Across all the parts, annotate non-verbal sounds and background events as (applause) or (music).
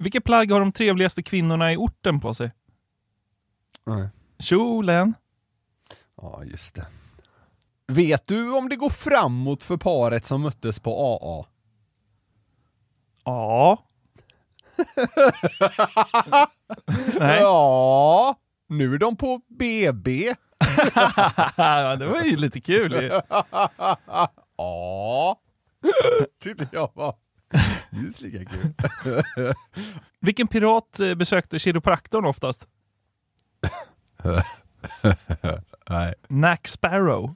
Vilket plagg har de trevligaste kvinnorna i orten på sig? Nej. Kjolen. Ja, just det. Vet du om det går framåt för paret som möttes på AA? Ja. (laughs) Nej. Ja, nu är de på BB. (laughs) Det var ju lite kul ju. (laughs) Ja, tyckte jag var minst lika kul. (laughs) Vilken pirat eh, besökte kiropraktorn oftast? (laughs) Nej. Nack Sparrow.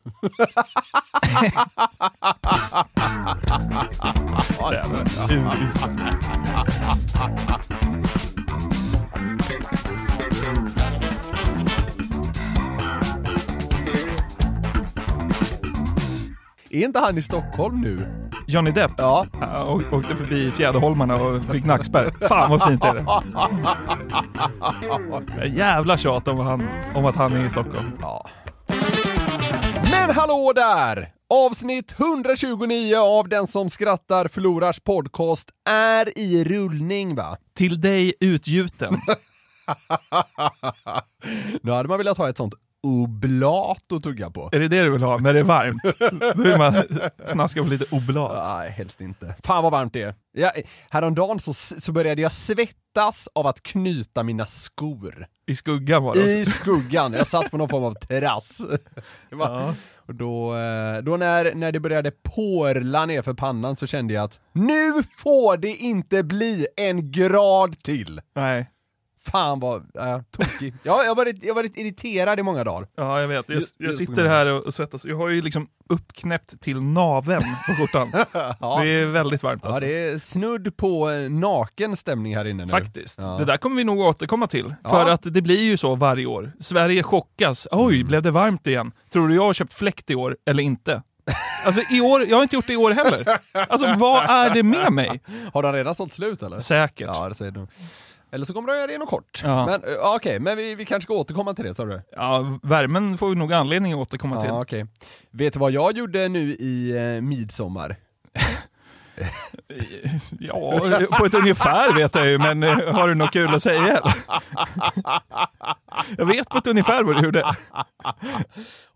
Är inte han i Stockholm nu? Johnny Depp Ja. ja, å- åkte förbi Fjäderholmarna och fick nackspärr. Fan vad fint är det. En Jävla tjat om, han, om att han är i Stockholm. ja. Men hallå där! Avsnitt 129 av Den som skrattar förlorars podcast är i rullning va? Till dig utgjuten. (laughs) Nu hade man velat ha ett sånt oblat att tugga på. Är det det du vill ha när det är varmt? (laughs) Då vill man snaska på lite oblat. Nej, helst inte. Fan vad varmt det är. Ja, häromdagen så, så började jag svettas av att knyta mina skor. I skuggan var det också. I skuggan. Jag satt på någon form av terrass. (laughs) Var, Ja. Och då, eh, då när, när det började porla ner för pannan så kände jag att nu får det inte bli en grad till! Nej. Fan vad äh, tokig. Ja, jag har varit, jag varit irriterad i många dagar. Ja, jag vet. Jag, jag sitter här och svettas. Jag har ju liksom uppknäppt till naveln på (laughs) skjortan. Ja. Det är väldigt varmt alltså. Ja, det är snudd på eh, naken stämning här inne nu. Faktiskt. Ja. Det där kommer vi nog återkomma till. Ja. För att det blir ju så varje år. Sverige chockas. Oj, Mm. blev det varmt igen? Tror du jag har köpt fläkt i år, eller inte? (laughs) Alltså i år, jag har inte gjort det i år heller. Alltså vad är det med mig? (laughs) Har de redan sålt slut eller? Säkert. Ja, det säger du. Eller så kommer de göra det inom kort. Ja. Men eh, okej, men vi, vi kanske ska återkomma till det, sa du? Ja, värmen får vi nog anledning att återkomma till. Ja, okej. Vet du vad jag gjorde nu i eh, midsommar? (laughs) Ja, på ett ungefär vet jag ju, men eh, har du något kul att säga? (laughs) Jag vet på ett ungefär vad du gjorde.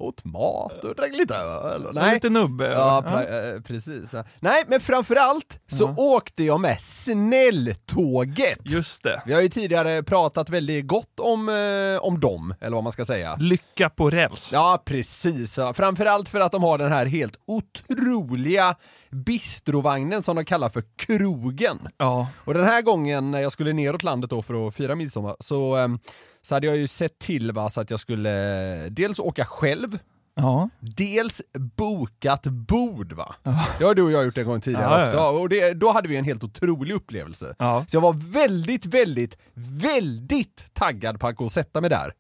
Åt mat och drack lite öl. och- Nej. Lite nubbe. Ja, pra- eh, precis. ja. Nej, men framförallt så åkte jag med snälltåget. Just det. Vi har ju tidigare pratat väldigt gott om, eh, om dem, eller vad man ska säga. Lycka på räls. Ja, precis. Ja. Framförallt för att de har den här helt otroliga bistrovagnen som de kallar för krogen. Ja. Och den här gången när jag skulle neråt landet då för att fira midsommar så, ehm, så hade jag ju sett till va, så att jag skulle eh, dels åka själv, Ja. dels bokat bord va. Det har du och jag gjort en gång tidigare Ja, ja, också. ja. Och det, då hade vi en helt otrolig upplevelse. Ja. Så jag var väldigt, väldigt, väldigt taggad på att gå och sätta mig där.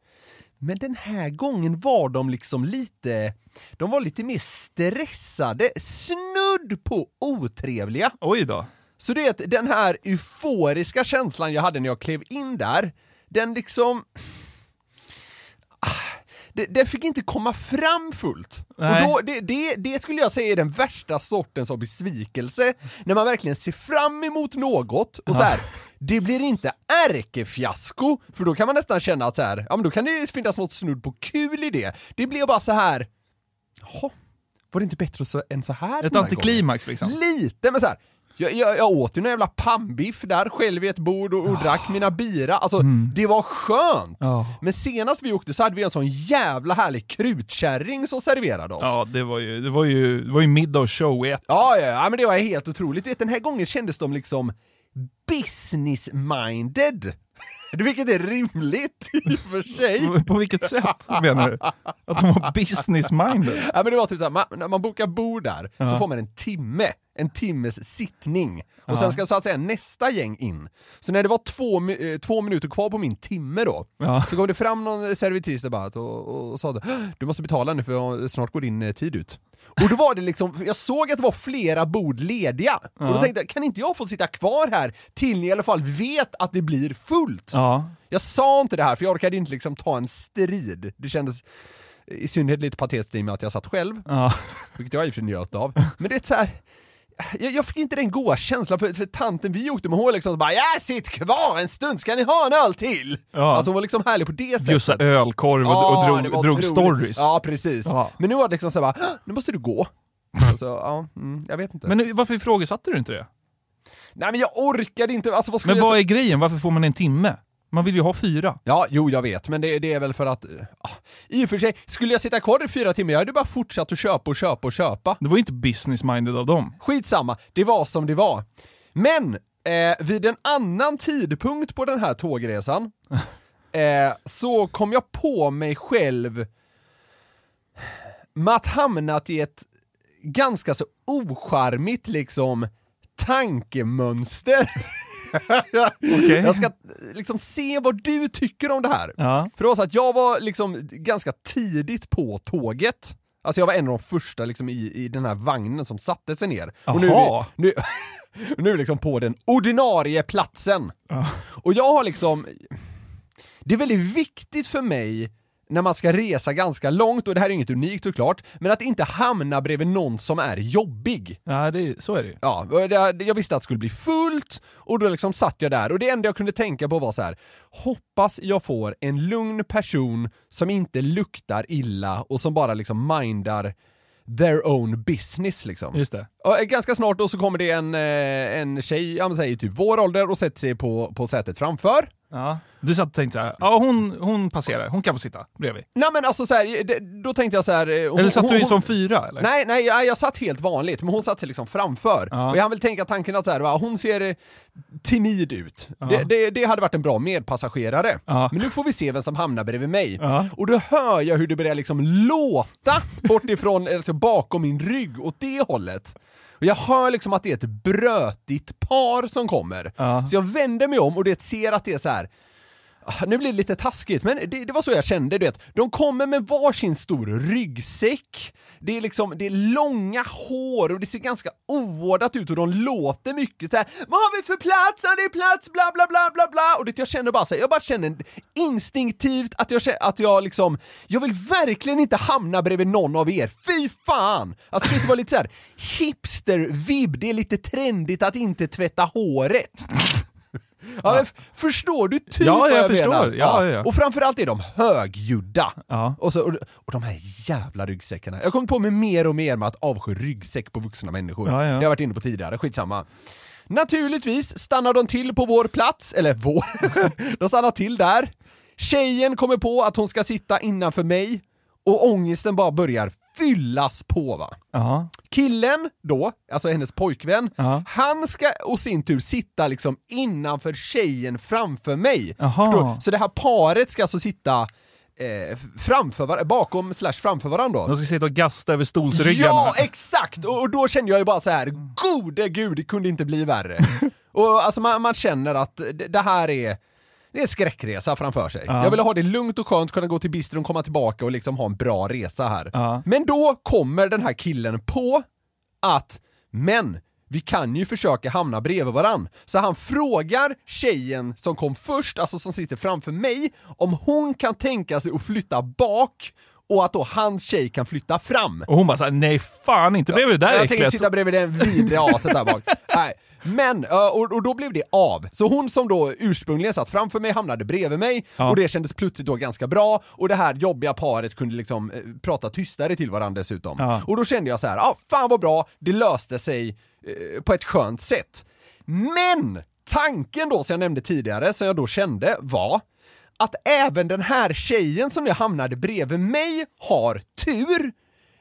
Men den här gången var de liksom lite, de var lite mer stressade, snudd på otrevliga. Oj då. Så det är den här euforiska känslan jag hade när jag klev in där, den liksom... Ah, det, det fick inte komma fram fullt. Nej. Och då, det, det, det skulle jag säga är den värsta sortens av besvikelse, när man verkligen ser fram emot något och så här, det blir inte ärkefiasko, för då kan man nästan känna att så här, ja men då kan det finnas något snudd på kul i det. Det blir bara så här. jaha, var det inte bättre så, än så här? Ett antiklimax liksom. Lite, men så här. Jag, jag, jag åt ju någon jävla pannbiff där själv vid ett bord och, och drack mina bira, alltså det var skönt! Ja. Men senast vi åkte så hade vi en sån jävla härlig krutkärring som serverade oss. Ja, det var ju, det var ju, det var ju middag och show i ett. Ja, ja, ja, men det var helt otroligt. Vet, den här gången kändes de liksom business-minded. (laughs) Vilket är rimligt i och för sig. På vilket sätt menar du? Att de var (laughs) business-minded? Ja men det var typ såhär, man, när man bokar bord där så Ja. får man en timme, en timmes sittning. Och sen ska så att säga nästa gäng in. Så när det var två, eh, två minuter kvar på min timme då, Ja. så kom det fram någon servitris där bara och, och, och sa att du måste betala nu för snart går din eh, tid ut. Och då var det liksom, jag såg att det var flera bord lediga. Och då Ja. tänkte jag, kan inte jag få sitta kvar här till ni i alla fall vet att det blir fullt? Ja. Jag sa inte det här för jag orkade inte liksom ta en strid. Det kändes i synnerhet lite patetiskt i och med att jag satt själv, Ja. vilket jag i och för sig njöt av. Men det är så här. Jag, jag fick inte den goda känslan för, för tanten vi åkte med, hon liksom så bara ja sitt kvar en stund, ska ni ha en öl till? Ja. Alltså hon var liksom härlig på det sättet. Bjussa ölkorv och, Ja, och drog, drog stories. Ja, precis. Ja. Men nu var det liksom så bara, "Åh, nu måste du gå. Alltså, ja, mm, jag vet inte. Men nu, varför ifrågasatte du inte det? Nej men jag orkade inte, alltså vad skulle Men jag vad är grejen? Varför får man en timme? Man vill ju ha fyra. Ja, jo jag vet, men det, det är väl för att, ah, i och för sig, skulle jag sitta kvar i fyra timmar, jag hade bara fortsatt att köpa och köpa och köpa. Det var ju inte business-minded av dem. Skitsamma, det var som det var. Men, eh, vid en annan tidpunkt på den här tågresan, (laughs) eh, så kom jag på mig själv med att hamnat i ett ganska så ocharmigt liksom tankemönster. (laughs) (laughs) Okej. Jag ska liksom se vad du tycker om det här. Ja. För det var så att jag var liksom ganska tidigt på tåget. Alltså jag var en av de första liksom i, i den här vagnen som satte sig ner. Och nu, nu, (laughs) nu liksom på den ordinarie platsen. Och jag har liksom... Det är väldigt viktigt för mig när man ska resa ganska långt, och det här är inget unikt såklart, men att inte hamna bredvid någon som är jobbig. Ja, det, så är det ju. Ja, det- jag visste att det skulle bli fullt, och då liksom satt jag där, och det enda jag kunde tänka på var så här: hoppas jag får en lugn person som inte luktar illa och som bara liksom mindar their own business liksom. Just det. Och ganska snart då så kommer det en, eh, en tjej, ja men säg typ vår ålder, och sätter sig på, på sätet framför. Ja. Du satt och tänkte såhär, ja hon, hon passerar, hon kan få sitta bredvid. Nej men alltså så här, det- då tänkte jag så här. eh, hon- Eller satt hon- du i hon- som fyra eller? Nej, nej, jag, jag satt helt vanligt, men hon satt sig liksom framför. Ja. Och jag hann väl tänka tanken att så här, va, hon ser eh, timid ut. Det, det, det hade varit en bra medpassagerare. Ja. Men nu får vi se vem som hamnar bredvid mig. Ja. Och då hör jag hur det börjar liksom låta bortifrån, alltså bakom min rygg, åt det hållet. Och jag hör liksom att det är ett brötigt par som kommer. Ja. Så jag vänder mig om och det ser att det är så här. Ah, nu blir det lite taskigt, men det, det var så jag kände, du vet. De kommer med varsin stor ryggsäck, det är liksom, det är långa hår och det ser ganska ovårdat ut och de låter mycket så här. Vad har vi för plats? Ja, det är plats, bla bla bla bla bla. Och det, jag känner bara så här, jag bara känner instinktivt att jag, att jag liksom, jag vill verkligen inte hamna bredvid någon av er, fy fan! Alltså det var lite så här hipster-vibb, det är lite trendigt att inte tvätta håret. Ja, förstår du typ Ja, vad jag jag förstår. menar? Ja, ja, ja. Och framförallt är de högljudda. Ja. Och, så, och, och de här jävla ryggsäckarna. Jag kommer på mig mer och mer med att avsky ryggsäck på vuxna människor. Ja, ja. Det har jag varit inne på tidigare, skitsamma. Naturligtvis stannar de till på vår plats, eller vår, (laughs) de stannar till där. Tjejen kommer på att hon ska sitta innanför mig och ångesten bara börjar fyllas på va. Ja. Killen då, alltså hennes pojkvän, Ja. han ska och sin tur sitta liksom innanför tjejen framför mig. Så det här paret ska alltså sitta eh, framför var- bakom slash framför varandra. De ska sitta och gasta över stolsryggarna. Ja, exakt! Och, och då kände jag ju bara så här: gode gud, det kunde inte bli värre. (laughs) och alltså man, man känner att det, det här är det är skräckresa framför sig. Ja. Jag ville ha det lugnt och skönt, kunna gå till bistron, komma tillbaka och liksom ha en bra resa här. Ja. Men då kommer den här killen på att, men vi kan ju försöka hamna bredvid varann. Så han frågar tjejen som kom först, alltså som sitter framför mig, om hon kan tänka sig att flytta bak och att då hans tjej kan flytta fram. Och hon bara såhär, nej fan inte bredvid det där Jag äcklet. sitta bredvid det vidriga aset där bak. (laughs) Nej. Men, eh, och, och då blev det av. Så hon som då ursprungligen satt framför mig hamnade bredvid mig, Ja. och det kändes plötsligt då ganska bra, och det här jobbiga paret kunde liksom eh, prata tystare till varandra dessutom. Ja. Och då kände jag så här, ah, fan vad bra, det löste sig eh, på ett skönt sätt. Men! Tanken då som jag nämnde tidigare, som jag då kände, var att även den här tjejen som nu hamnade bredvid mig har tur,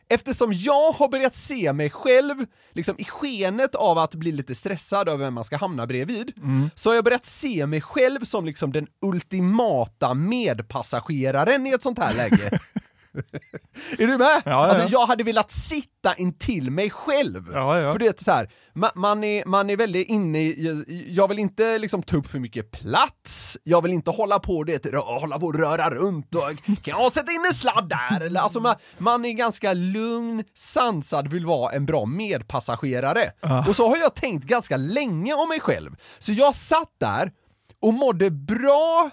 eftersom jag har börjat se mig själv, liksom i skenet av att bli lite stressad över vem man ska hamna bredvid, så har jag börjat se mig själv som liksom den ultimata medpassageraren i ett sånt här läge. (laughs) (laughs) är du med? Ja, ja, Alltså ja. jag hade velat sitta intill mig själv. Ja. För det är så här, man, man, är, man är väldigt inne i, jag vill inte liksom ta upp för mycket plats, jag vill inte hålla på, det, hålla på och röra runt och (laughs) kan jag sätta in en sladd där? Eller, alltså man, man är ganska lugn, sansad, vill vara en bra medpassagerare. Och så har jag tänkt ganska länge om mig själv. Så jag satt där och mådde bra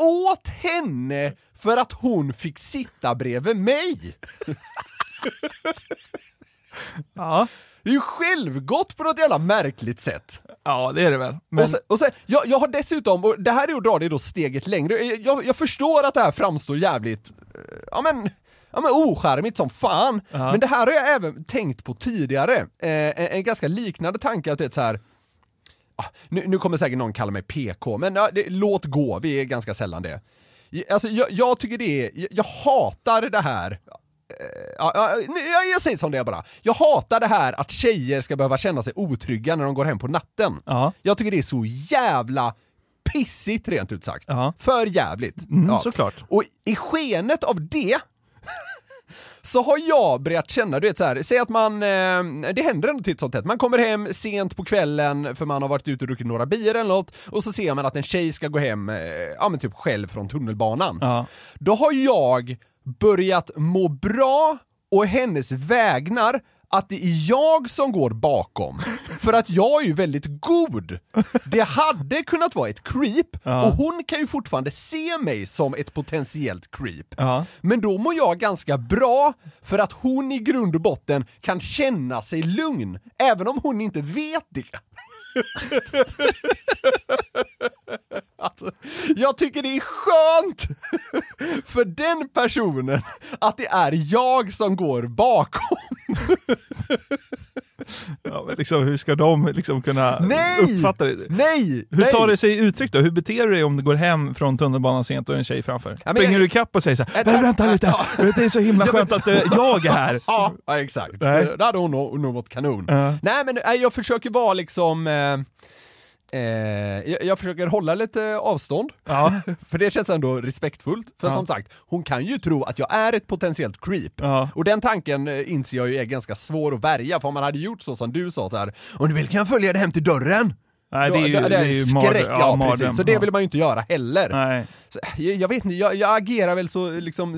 åt henne för att hon fick sitta bredvid mig. (laughs) Ja. Det är ju självgott på något jävla märkligt sätt. Ja, det är det väl. Men, Och sen, och sen, jag, jag har dessutom, och det här är att dra det då steget längre, jag, jag förstår att det här framstår jävligt, eh, ja men, ja men ocharmigt som fan. Ja. Men det här har jag även tänkt på tidigare, eh, en, en ganska liknande tanke att det är så här. ah, nu, nu kommer säkert någon kalla mig PK, men ja, det, låt gå, vi är ganska sällan det. Alltså jag, jag tycker det är, jag, jag hatar det här Ja, ja, jag, säger som det är bara. Jag hatar det här att tjejer ska behöva känna sig otrygga när de går hem på natten. Ja. Jag tycker det är så jävla pissigt rent ut sagt. För jävligt. Mm, såklart. Och i skenet av det så har jag börjat känna, du vet så här, säg att man, eh, det händer ändå titt som tätt, man kommer hem sent på kvällen för man har varit ute och druckit några bier eller något, och så ser man att en tjej ska gå hem, eh, ja men typ själv från tunnelbanan. Ja. Då har jag börjat må bra och hennes vägnar att det är jag som går bakom. För att jag är ju väldigt god. Det hade kunnat vara ett creep, Ja. och hon kan ju fortfarande se mig som ett potentiellt creep. Ja. Men då mår jag ganska bra, för att hon i grund och botten kan känna sig lugn, även om hon inte vet det. (laughs) Alltså, jag tycker det är skönt (laughs) för den personen att det är jag som går bakom. (laughs) (laughs) Ja, men liksom, hur ska de liksom kunna Nej! uppfatta det? Nej! Hur nej. tar det sig uttryck då? Hur beter du dig om du går hem från tunnelbanan sent och en tjej framför? men Springer jag- du ikapp och säger så här, Jag "Nej, tar- vänta lite, det är så himla (laughs) skönt att eh, jag är här. (laughs) Ja, ja exakt. Nej. Där hade hon nog, varit kanon. Ja. Nej men nej, jag försöker vara liksom eh, eh, jag, jag försöker hålla lite avstånd, Ja. (laughs) för det känns ändå respektfullt. För Ja. som sagt, hon kan ju tro att jag är ett potentiellt creep. Ja. Och den tanken eh, inser jag ju är ganska svår att värja, för om man hade gjort så som du sa så här, om du vill kan jag följa dig hem till dörren. Nej, det är ju, det är ju skräck, mardröm. ja, mardröm. precis. Så det Ja. vill man ju inte göra heller. Nej. Så, jag, jag vet inte, jag, jag agerar väl så liksom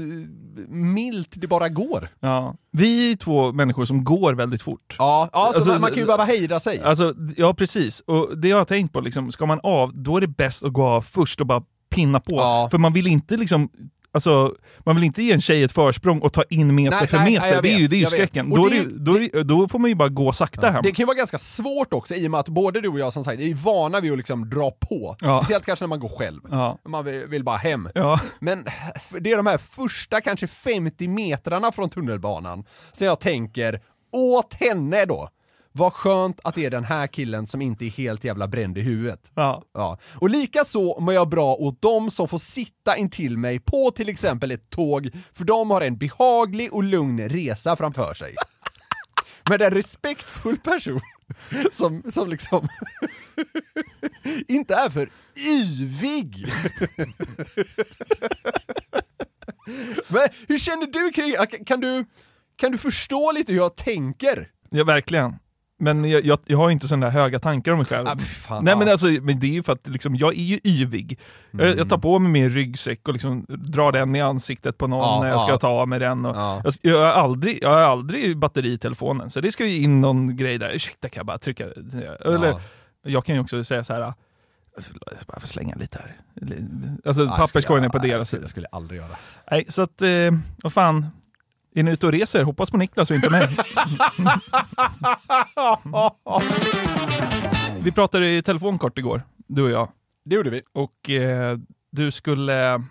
milt det bara går. Ja. Vi är två människor som går väldigt fort. Ja, ja så Alltså, man, man kan ju behöva hejda sig. Alltså, ja precis. Och det jag har tänkt på, liksom, ska man av, då är det bäst att gå av först och bara pinna på. Ja. För man vill inte liksom Alltså, man vill inte ge en tjej ett försprång och ta in meter Nej, för nej, meter, nej, det är ju, det är ju skräcken. Då, det- då, det, då får man ju bara gå sakta hem. Det kan ju vara ganska svårt också i och med att både du och jag som sagt är vana vid att liksom dra på. Ja. Speciellt kanske när man går själv. Ja. Man vill, vill bara hem. Ja. Men det är de här första kanske 50 metrarna från tunnelbanan som jag tänker, åt henne då! Vad skönt att det är den här killen som inte är helt jävla bränd i huvudet. Ja. Ja. Och lika så mår jag bra åt de som får sitta intill mig på till exempel ett tåg, för de har en behaglig och lugn resa framför sig. (laughs) Men en respektfull person som, som liksom (laughs) inte är för yvig. (laughs) Men hur känner du kring, kan du, kan du förstå lite hur jag tänker? Ja, verkligen. Men jag, jag, jag har inte sådana höga tankar om mig själv. Ah, fan, Nej men alltså, men det är ju för att liksom, jag är ju yvig. Jag, jag tar på mig min ryggsäck och liksom drar den i ansiktet på någon Ja, när jag ska ta av mig den. Och Ja. jag, jag, har aldrig, jag har aldrig batteri i telefonen, så det ska ju in någon grej där. Ursäkta, kan jag bara trycka? Eller, Ja. Jag kan ju också säga så här. "Ah, jag bara får slänga lite här. Alltså Ja, jag papperskorgen är på deras sida. Jag skulle aldrig göra. Nej, så att, eh, vad fan. Är ni ute och reser, hoppas på Niklas och inte mig. (laughs) Vi pratade i telefon kort igår, du och jag. Det gjorde vi. Och eh, du skulle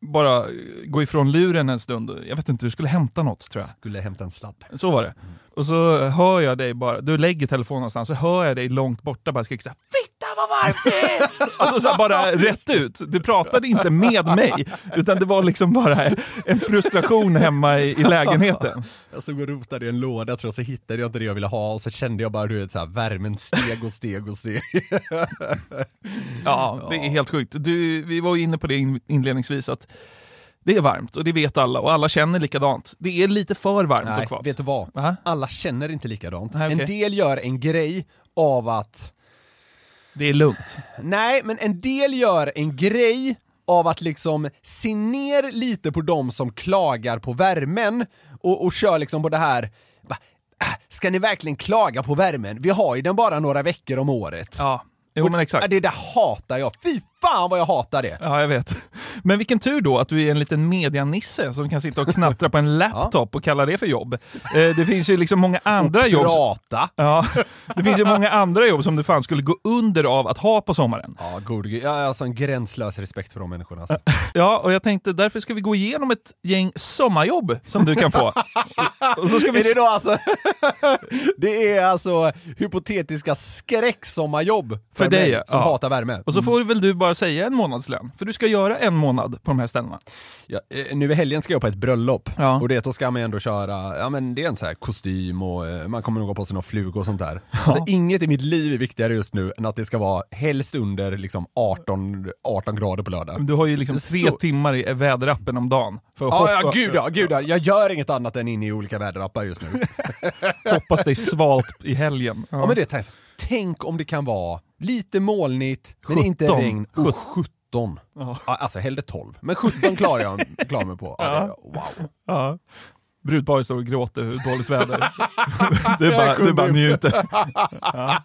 bara gå ifrån luren en stund. Jag vet inte, du skulle hämta något tror jag. Skulle hämta en sladd. Så var det. Och så hör jag dig bara, du lägger telefonen någonstans, så hör jag dig långt borta bara skrika vad varmt det är! Alltså så här, bara rätt ut. Du pratade inte med mig, utan det var liksom bara en frustration hemma i, i lägenheten. Jag stod och rotade i en låda tror jag, så hittade jag inte det jag ville ha och så kände jag bara du vet, så här, värmen steg och steg och steg. Ja, det är helt sjukt. Du, vi var ju inne på det in, inledningsvis, att det är varmt och det vet alla och alla känner likadant. Det är lite för varmt och Nej, kvavt. vet du vad? Va? Alla känner inte likadant. Nej, okej. En del gör en grej av att, Det är lugnt. nej men en del gör en grej av att liksom se ner lite på de som klagar på värmen och, och kör liksom på det här äh, Ska ni verkligen klaga på värmen? Vi har ju den bara några veckor om året. Ja, jo men exakt. Det där hatar jag. Fy fan vad jag hatar det! Ja, jag vet. Men vilken tur då att du är en liten medianisse som kan sitta och knattra på en (laughs) laptop och kalla det för jobb. Eh, det finns ju liksom många andra jobb. Prata! Ja, det finns ju många andra jobb som du fan skulle gå under av att ha på sommaren. Ja, god. Jag har alltså en gränslös respekt för de människorna. Alltså. (laughs) Ja, och jag tänkte därför ska vi gå igenom ett gäng sommarjobb som du kan få. Och så ska vi... Är det då alltså, (laughs) det är alltså hypotetiska skräcksommarjobb för, För dig, som Ja. hatar värme. Och så får väl du bara säga en månadslön, för du ska göra en månad på de här ställena. Ja, eh, nu i helgen ska jag på ett bröllop, Ja. och det då ska man ändå köra, ja men det är en sån här kostym och eh, man kommer nog ha på sig någon fluga och sånt där. Alltså, inget i mitt liv är viktigare just nu än att det ska vara helst under liksom 18, 18 grader på lördag. Du har ju liksom tre Så- timmar i väderappen om dagen. För att Ja, hoppa, ja, gud ja, gud ja. Jag gör inget annat än inne i olika väderappar just nu. (laughs) hoppas dig svalt i helgen. Ja men det tänk, tänk om det kan vara lite molnigt, men inte 17. regn. Och 17. Ja. Ja, alltså hellre 12, men 17 klarar jag klarar mig på. Ja, det, wow. Ja. Brudparet står och gråter hur dåligt väder. (laughs) det är bara, det är bara njuter. Ja.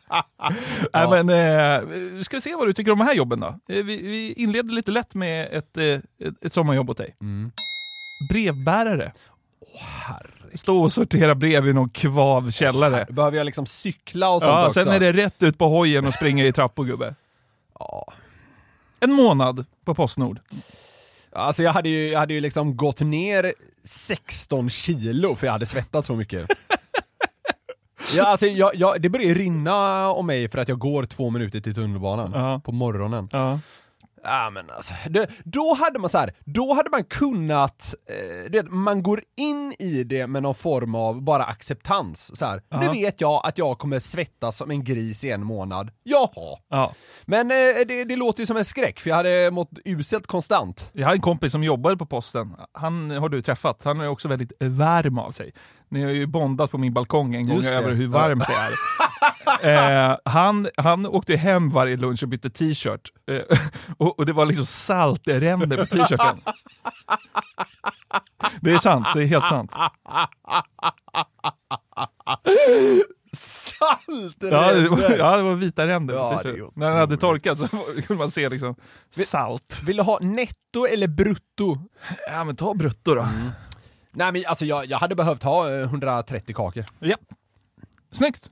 (laughs) Nej, men, eh, ska vi se vad du tycker om de här jobben då? Eh, Vi, vi inleder lite lätt med ett, eh, ett, ett sommarjobb åt dig. Mm. Brevbärare. Stå och sortera brev i någon kvav källare. Behöver jag liksom cykla och sånt Ja, också? sen är det rätt ut på hojen och springa i trappor gubbe. Ja. En månad på Postnord. Alltså jag hade, ju, jag hade ju liksom gått ner 16 kilo för jag hade svettat så mycket. Ja, alltså jag, jag, det börjar rinna om mig för att jag går två minuter till tunnelbanan Ja. på morgonen. Ja. Ja men alltså, det, då hade man så här, då hade man kunnat, eh, det, man går in i det med någon form av bara acceptans. Så här, Ja. Nu vet jag att jag kommer svettas som en gris i en månad, jaha. Ja. Men eh, det, det låter ju som en skräck, för jag hade mått uselt konstant. Jag har en kompis som jobbade på posten. Han har du träffat. Han är också väldigt varm av sig. Ni har ju bondat på min balkong en gång över hur varmt det är. (laughs) eh, han, han åkte hem varje lunch och bytte t-shirt. Eh, (laughs) och, och det var liksom saltränder på t-shirten. Det är sant, det är helt sant. Salt! Ja, det var, ja, det var vita ränder Ja. När den hade torkat så (laughs) kunde man se liksom salt. Vill du ha netto eller brutto? Ja men ta brutto då. Nej men alltså jag, jag hade behövt ha eh, 130 kakor. Ja. Snyggt!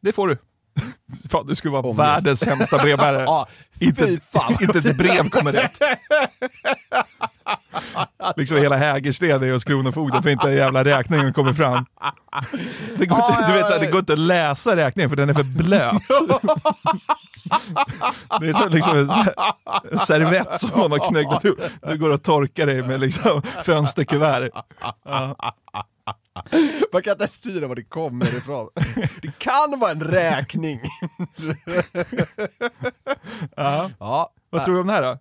Det får du. (laughs) Fan, du skulle vara Ångest. världens sämsta brevbärare. (laughs) Ja, inte, fan. inte ett brev kommer rätt. (laughs) (laughs) liksom hela Hägersten är hos Kronofogden för inte en jävla räkningen kommer fram. Det går, inte, du vet, så här, det går inte att läsa räkningen för den är för blöt. Det är så liksom en servett som man har knögglat upp. Du går och torkar dig med liksom fönsterkuvert. Ja. Man kan inte styra var det kommer ifrån. Det kan vara en räkning. Ja. Ja, Vad tror du om det här då?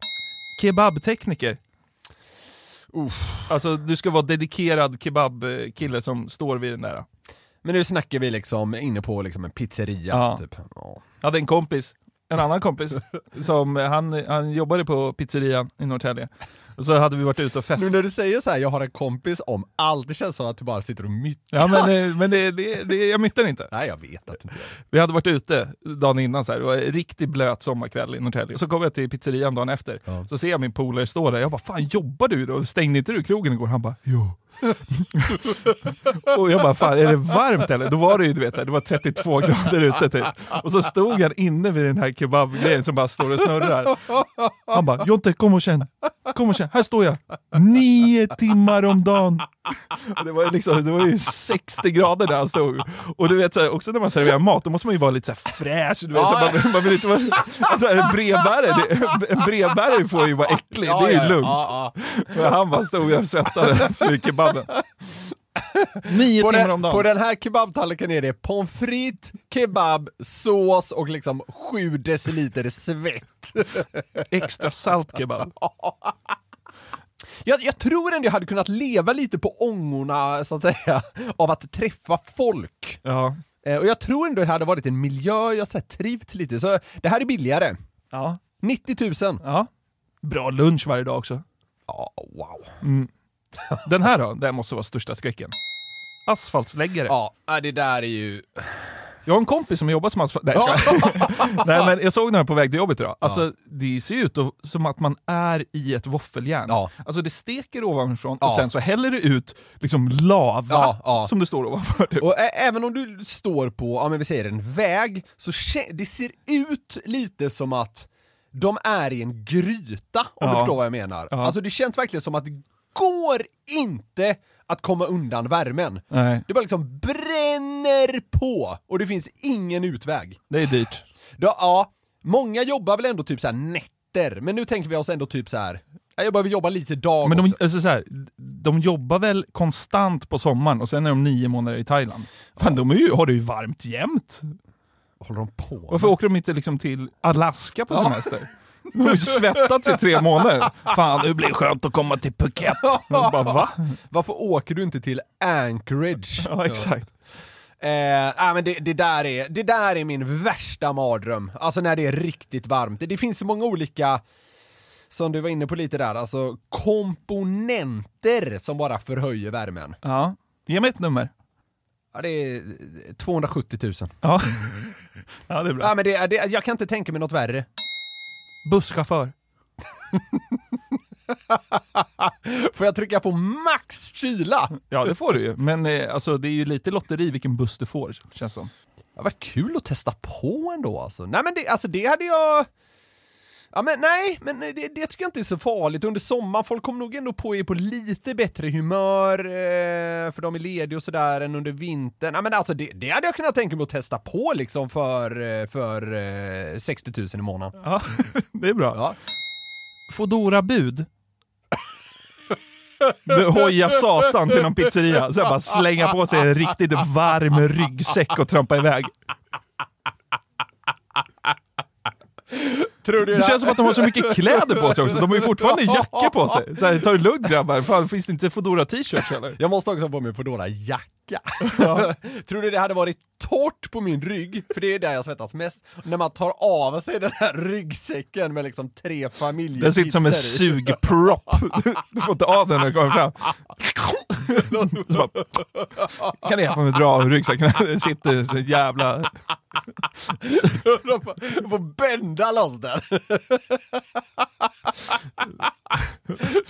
Kebabtekniker. Uff. Alltså du ska vara dedikerad kebabkille som står vid den där. Men nu snackar vi liksom inne på liksom en pizzeria. Ja. Typ. Ja. Jag hade en kompis, en annan kompis, som han, han jobbade på pizzerian i Norrtälje. Och så hade vi varit ute och Nu festat. när du säger så här, jag har en kompis om allt, det känns som att du bara sitter och myttar. Ja men, eh, men det, det, det, jag myttar inte. Nej jag vet att du inte gör det. Vi hade varit ute dagen innan, så här. det var en riktigt blöt sommarkväll i Norrtälje. Så kom jag till pizzerian dagen efter, Ja. så ser jag min polare stå där, jag bara 'Fan jobbar du då? Stängde inte du krogen igår?' Han bara 'Jo' Och jag bara 'Fan är det varmt eller?' Då var det ju du vet, så här, det var 32 grader ute typ. Och så stod han inne vid den här kebabgrejen som bara står och snurrar. Han bara 'Jonte kom och känn, kom och känn, här står jag' Nio timmar om dagen! Och det, var ju liksom, det var ju 60 grader där han stod. Och du vet, så här, också när man serverar mat, då måste man ju vara lite så här fräsch. Du vet, så här, man, man vill inte vara, alltså, en, brevbärare, det, en brevbärare får ju vara äcklig, det är ju Ja, lugnt. Men han bara stod och svettades vid kebaben. (laughs) Nio På, timmar om den, på dagen. den här kebabtallriken är det pommes frites, kebab, sås och liksom 7 deciliter svett. (laughs) Extra salt kebab. (laughs) Jag, jag tror ändå jag hade kunnat leva lite på ångorna, så att säga, av att träffa folk. Ja. Eh, och jag tror ändå det hade varit en miljö jag så här, trivt lite, så det här är billigare. Ja. 90 000. ja. Bra lunch varje dag också. Ja, wow. (laughs) Den här då, den måste vara största skräcken. Asfaltsläggare. Ja, äh, det där är ju... Jag har en kompis som jobbar som asfalt... Nej. (laughs) Nej men jag såg den här på väg till jobbet idag. Alltså det ser ju ut som att man är i ett våffeljärn. Ja. Alltså det steker ovanifrån Ja. och sen så häller det ut liksom lava Ja, ja. som det står ovanför. Typ. Och ä- även om du står på, ja men vi säger en väg, så kä- det ser ut lite som att de är i en gryta, om du Ja. förstår vad jag menar. Ja. Alltså det känns verkligen som att det går inte att komma undan värmen. Nej, Det bara liksom bränner på, och det finns ingen utväg. det är dyrt. Då, ja, många jobbar väl ändå typ så här nätter, men nu tänker vi oss ändå typ så här. ja, jag behöver jobba lite dag Men de, alltså så här, de jobbar väl konstant på sommaren och sen är de nio månader i Thailand. Fan, de ju, har det ju varmt jämt. Håller de på? Varför åker de inte liksom till Alaska på semester? De har ju svettats i tre månader. Fan, nu blir det skönt att komma till Phuket. Bara, va? Varför åker du inte till Anchorage? Ja, exakt. Eh, nej, men det, det, där är, det där är min värsta mardröm, alltså när det är riktigt varmt. Det, det finns så många olika, som du var inne på lite där, alltså komponenter som bara förhöjer värmen. Ja. Ge mig ett nummer. Ja, det är 270 000. Ja, (laughs) ja det är bra. Ja, men det, det, jag kan inte tänka mig något värre. Busschaufför. (laughs) Får jag trycka på max kyla? Ja, det får du ju. Men eh, alltså, det är ju lite lotteri vilken buss du får, känns som. Det har varit kul att testa på ändå alltså. Nej men det, alltså det hade jag... Ja men nej, men det, det tycker jag inte är så farligt. Under sommaren, folk kommer nog ändå på är på lite bättre humör, eh, för de är lediga och sådär, än under vintern. Ja men alltså det, det hade jag kunnat tänka mig att testa på liksom för, eh, för eh, 60 000 i månaden. Ja, (laughs) det är bra. Ja. Fodora bud. Hoja satan till någon pizzeria, så jag bara slänga på sig en riktigt varm ryggsäck och trampa iväg. Tror du Det känns som att de har så mycket kläder på sig också, de har ju fortfarande (laughs) jackor på sig. Så här, ta det lugnt grabbar, fan finns det inte fodora t-shirts eller? Jag måste också få mig Foodora jacka. (laughs) Tror du det hade varit torrt på min rygg, för det är där jag svettas mest, när man tar av sig den här ryggsäcken med liksom tre familjepizzor Den sitter som en sugpropp. (laughs) Du får inte av den när den kommer fram. Bara, kan du hjälpa mig att dra av ryggsäcken? (laughs) Det sitter så jävla... De får bända loss den.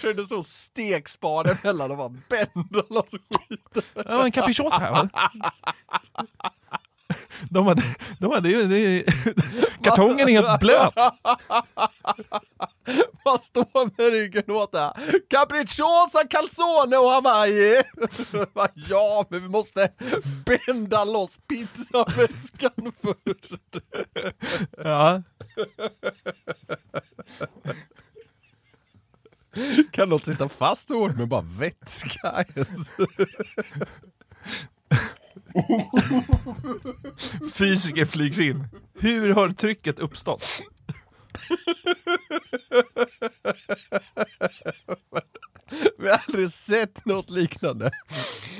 Det står stekspade mellan och bara bända loss skiten. Ja, en capricciosa här va? De hade, de hade ju... Det, kartongen är helt blöt. Man står med ryggen åt det. Capricciosa, calzone och hawaii. Ja, men vi måste bända loss pizzaväskan först. Ja. (laughs) Kan något sitta fast hårt med bara vätska? (laughs) Fysiker flygs in. Hur har trycket uppstått? Vi har aldrig sett något liknande.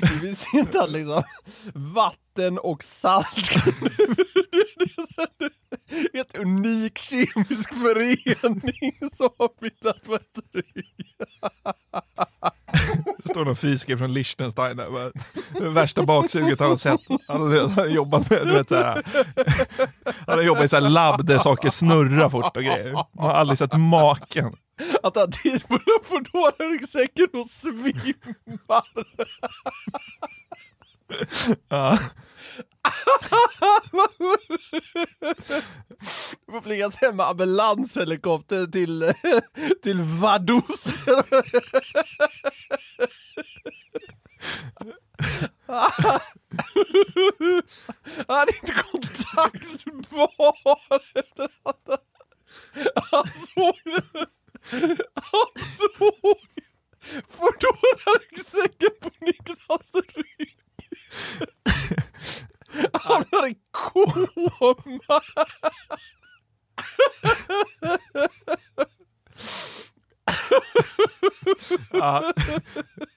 Vi visste inte att liksom vatten och salt är ett unik kemisk förening (laughs) som har bildat batteri. Det står någon fysiker från Liechtenstein där. bara, Det värsta baksuget han har sett. Han har jobbat med, du vet såhär. Han har jobbat i såhär labb där saker snurrar fort och grejer. Man har aldrig sett maken. Att han tittar på den Foodora-ryggsäcken och svimmar. Ja. Du får flygas hem med ambulanshelikopter till, till Vaduz. Han hade inte kontaktbar. Han såg det. Han såg Foodora-ryggsäcken på Niklas rygg. Han hade koma. Ja.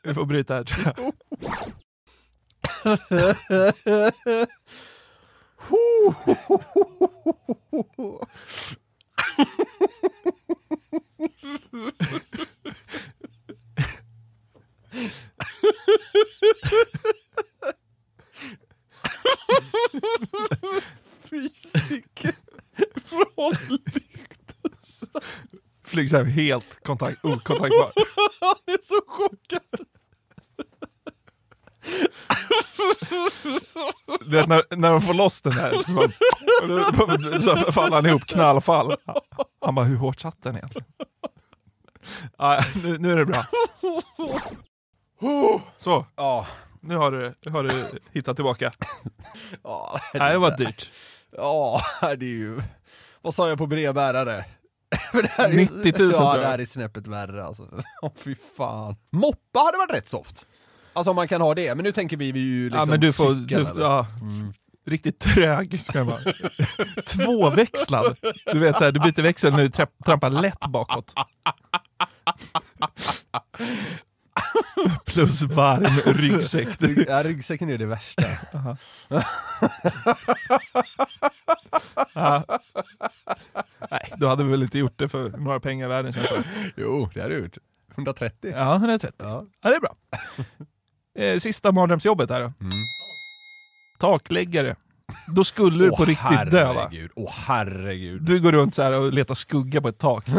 Vi får bryta här tror jag. (laughs) Fysiker från Liechtenstein. Flygs hem helt kontakt, okontaktbar. Han är så chockad. Du vet när, när de får loss den där, så, bara, så faller han ihop knallfall. Han bara, hur hårt satt den egentligen? Ah, nu, nu är det bra. (laughs) Så. Ja nu har du, nu har du hittat tillbaka. (laughs) ja, Nej, det var dyrt. ja, det är ju... Vad sa jag på brevbärare? (laughs) För det här är ju- 90 000 ja, tror jag. det här är snäppet värre alltså. (laughs) Åh fy fan. Moppa hade varit rätt soft. Alltså om man kan ha det, men nu tänker vi vi ju liksom ja, men du får, cykeln, du, ja, riktigt trög ska den vara. Tvåväxlad. Du vet så här, du byter växel när du trampar lätt bakåt. (laughs) Plus varm ryggsäck. Ja, ryggsäcken är det värsta. (laughs) Nej, du hade väl inte gjort det för några pengar i världen känns det Jo, det hade du gjort. 130. Ja, 130. Ja. Ja, det är bra. Eh, Sista mardrömsjobbet här då. Takläggare. Då skulle du på Åh, riktigt dö va? herregud. Åh herregud. Du går runt så och letar skugga på ett tak. (laughs)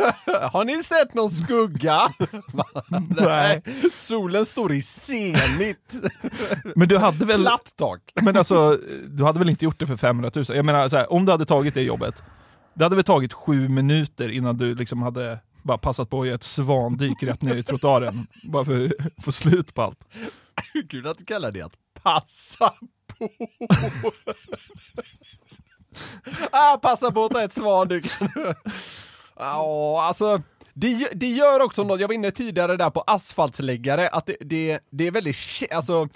(laughs) Har ni sett någon skugga? (laughs) Nej. Solen står i zenit. (laughs) Men du hade väl... Platt tak. Men alltså, du hade väl inte gjort det för 500 000? Jag menar, så här, om du hade tagit det jobbet, det hade väl tagit sju minuter innan du liksom hade bara passat på att göra ett svandyk rätt ner i trottoaren. Bara för att få slut på allt. Kul att du kallar det att passa på. ah, passa på att ta ett svandyk. Ja, alltså. Det, det gör också något, jag var inne tidigare där på asfaltsläggare, att det, det, det är väldigt, alltså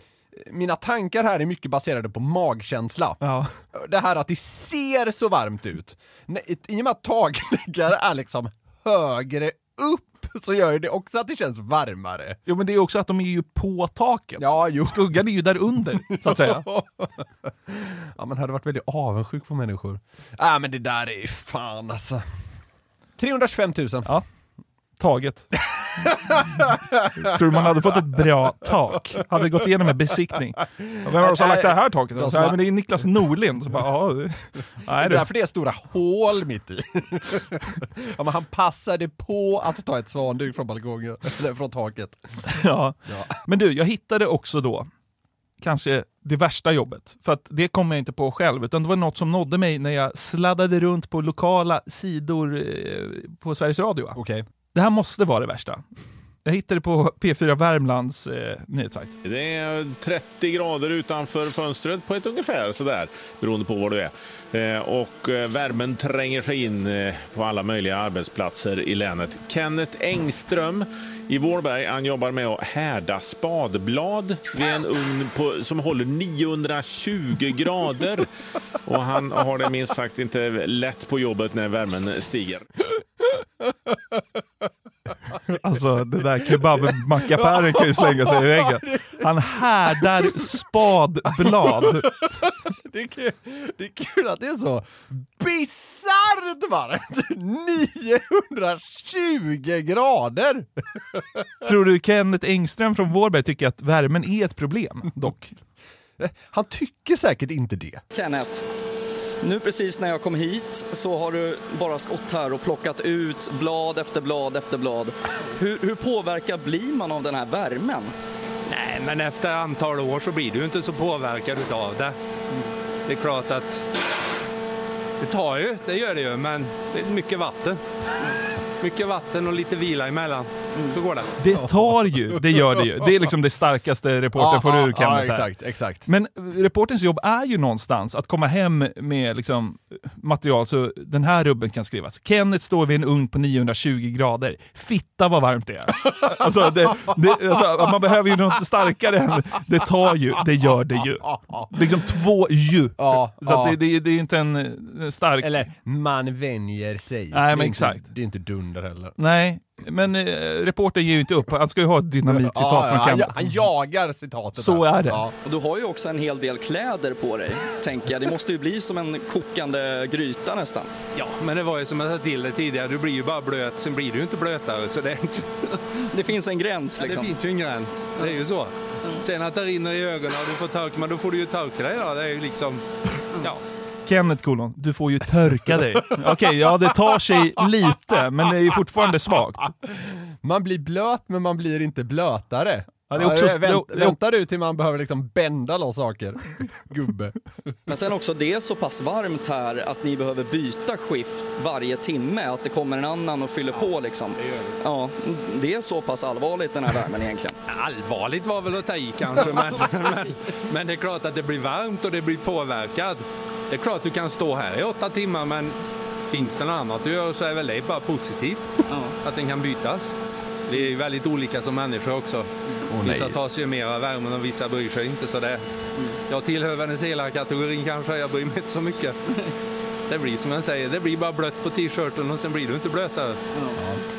mina tankar här är mycket baserade på magkänsla. Ja. Det här att det ser så varmt ut. I och med att takläggare är liksom högre upp så gör det också att det känns varmare. Jo men det är också att de är ju på taket. Ja, jo. Skuggan är ju där under, så att säga. (laughs) ja, man hade varit väldigt avundsjuk på människor. Nej, men det där är fan alltså. 325 000. Ja. Taget. (laughs) Tror man hade fått ett bra tak? Hade gått igenom en besiktning. Vem har som lagt det här taket? Så här, men det är Niklas Norlind. Så bara, ja, det- är därför det är stora hål mitt i. (laughs) ja, men han passade på att ta ett svanduk från balkongen, eller från taket. Ja. Ja. Men du, jag hittade också då kanske det värsta jobbet. För att det kom jag inte på själv, utan det var något som nådde mig när jag sladdade runt på lokala sidor eh, på Sveriges Radio. Okej. Det här måste vara det värsta. Jag hittade på P4 Värmlands eh, nyhetssajt. Det är 30 grader utanför fönstret på ett ungefär sådär, beroende på var du är. Eh, och eh, värmen tränger sig in eh, på alla möjliga arbetsplatser i länet. Kenneth Engström i Vårberg, han jobbar med att härda spadblad vid en ugn på, som håller 920 grader. Och han har det minst sagt inte lätt på jobbet när värmen stiger. (laughs) Alltså den där kebabmackapären kan ju slänga sig i väggen. Han härdar spadblad. (laughs) Det, är kul, det är kul att det är så bisarrt varmt! 920 grader! Tror du Kenneth Engström från Vårberg tycker att värmen är ett problem dock? Han tycker säkert inte det. Kenneth, nu precis när jag kom hit så har du bara stått här och plockat ut blad efter blad efter blad. Hur, hur påverkad blir man av den här värmen? Nej, men efter antal år så blir du inte så påverkad av det. Det är klart att det tar ju, det gör det ju, men det är mycket vatten. Mycket vatten och lite vila emellan. Så går det. Det tar ju, det gör det ju. Det är liksom det starkaste reportern får ur ja, exakt, exakt. Men reporterns jobb är ju någonstans att komma hem med liksom material så den här rubben kan skrivas. Kenneth står vid en ugn på 920 grader. Fitta vad varmt det är. (laughs) Alltså, det, det, alltså, man behöver ju något starkare än det tar ju, det gör det ju. Liksom två ju. Ja, så ja. det, det, det är ju inte en eh, stark... Eller, man vänjer sig. Nej, men Det är exakt. Inte, det är inte dunder heller. Nej, men eh, reportern ger ju inte upp. Han ska ju ha ett dynamitcitat Ja, från han, Kenneth. han jagar citatet. Så där. är det. Ja. Och du har ju också en hel del kläder på dig, tänker jag. Det måste ju bli som en kokande gryta nästan. Ja, men det var ju som jag sa till dig tidigare, du blir ju bara blöt, sen blir du ju inte blötare. Så det, är inte, Det finns en gräns det liksom. finns ju en gräns, det är ju så. Sen att det rinner i ögonen och du får torka, men då får du ju torka dig då. Det är ju liksom, ja. Kenneth kolon, du får ju törka dig. Okej, ja det tar sig lite, men det är ju fortfarande svagt. Man blir blöt men man blir inte blötare. Ja, det är också- Ja, vänt, det väntar du till man behöver liksom bända loss saker? Gubbe. Men sen också, det är så pass varmt här att ni behöver byta skift varje timme, att det kommer en annan och fyller på liksom. Ja, det är så pass allvarligt den här värmen egentligen. Allvarligt var väl att ta i kanske, men, (laughs) men, men det är klart att det blir varmt och det blir påverkad. Det är klart du kan stå här i åtta timmar, men finns det något annat du gör så är väl det bara positivt att den kan bytas. Vi är ju väldigt olika som människor också. vissa tar sig ju mer av värmen och vissa bryr sig inte så det. Jag tillhör väl den selare kategorin kanske, jag bryr mig inte så mycket. (laughs) Det blir som jag säger, det blir bara blött på t-shirten och sen blir du inte blötare.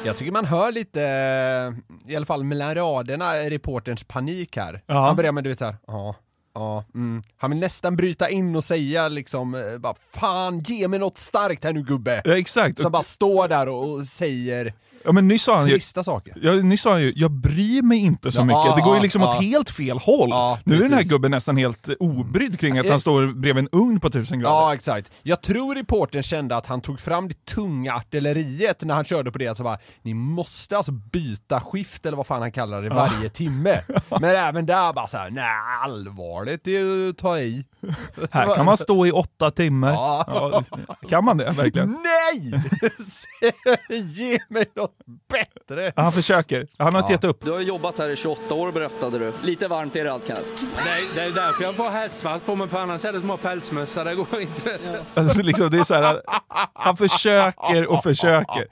Jag tycker man hör lite, eh, i alla fall mellan raderna, reporterns panik här. Ja. Han börjar med du vet såhär, ja, ja, mm. Han vill nästan bryta in och säga liksom, eh, bara fan ge mig något starkt här nu gubbe. Ja, exakt. Som bara står där och, och säger Ja, men nyss sa han ju, trista saker. Ja, nyss sa han ju, jag bryr mig inte så Ja, mycket. Det går ju ja, liksom ja. åt helt fel håll. Ja, nu är den här precis. gubben nästan helt obrydd kring att Eh. han står bredvid en ugn på tusen grader. Ja, exakt. Jag tror reportern kände att han tog fram det tunga artilleriet när han körde på det, så bara, ni måste alltså byta skift eller vad fan han kallar det varje timme. (laughs) Men även där bara såhär, nej allvarligt, det är ju att ta i. (laughs) Här kan man stå i åtta timmar. Ja. Ja, kan man det verkligen? (laughs) Nej! Ge mig något bättre! Han försöker. Han har inte gett upp. Du har jobbat här i 28 år berättade du. Lite varmt är det allt Kenneth. Det är, det är därför jag får hästsvans på mig, på annars är det som att ha pälsmössa, det går inte. (laughs) Alltså, liksom, det är så här, han försöker och försöker.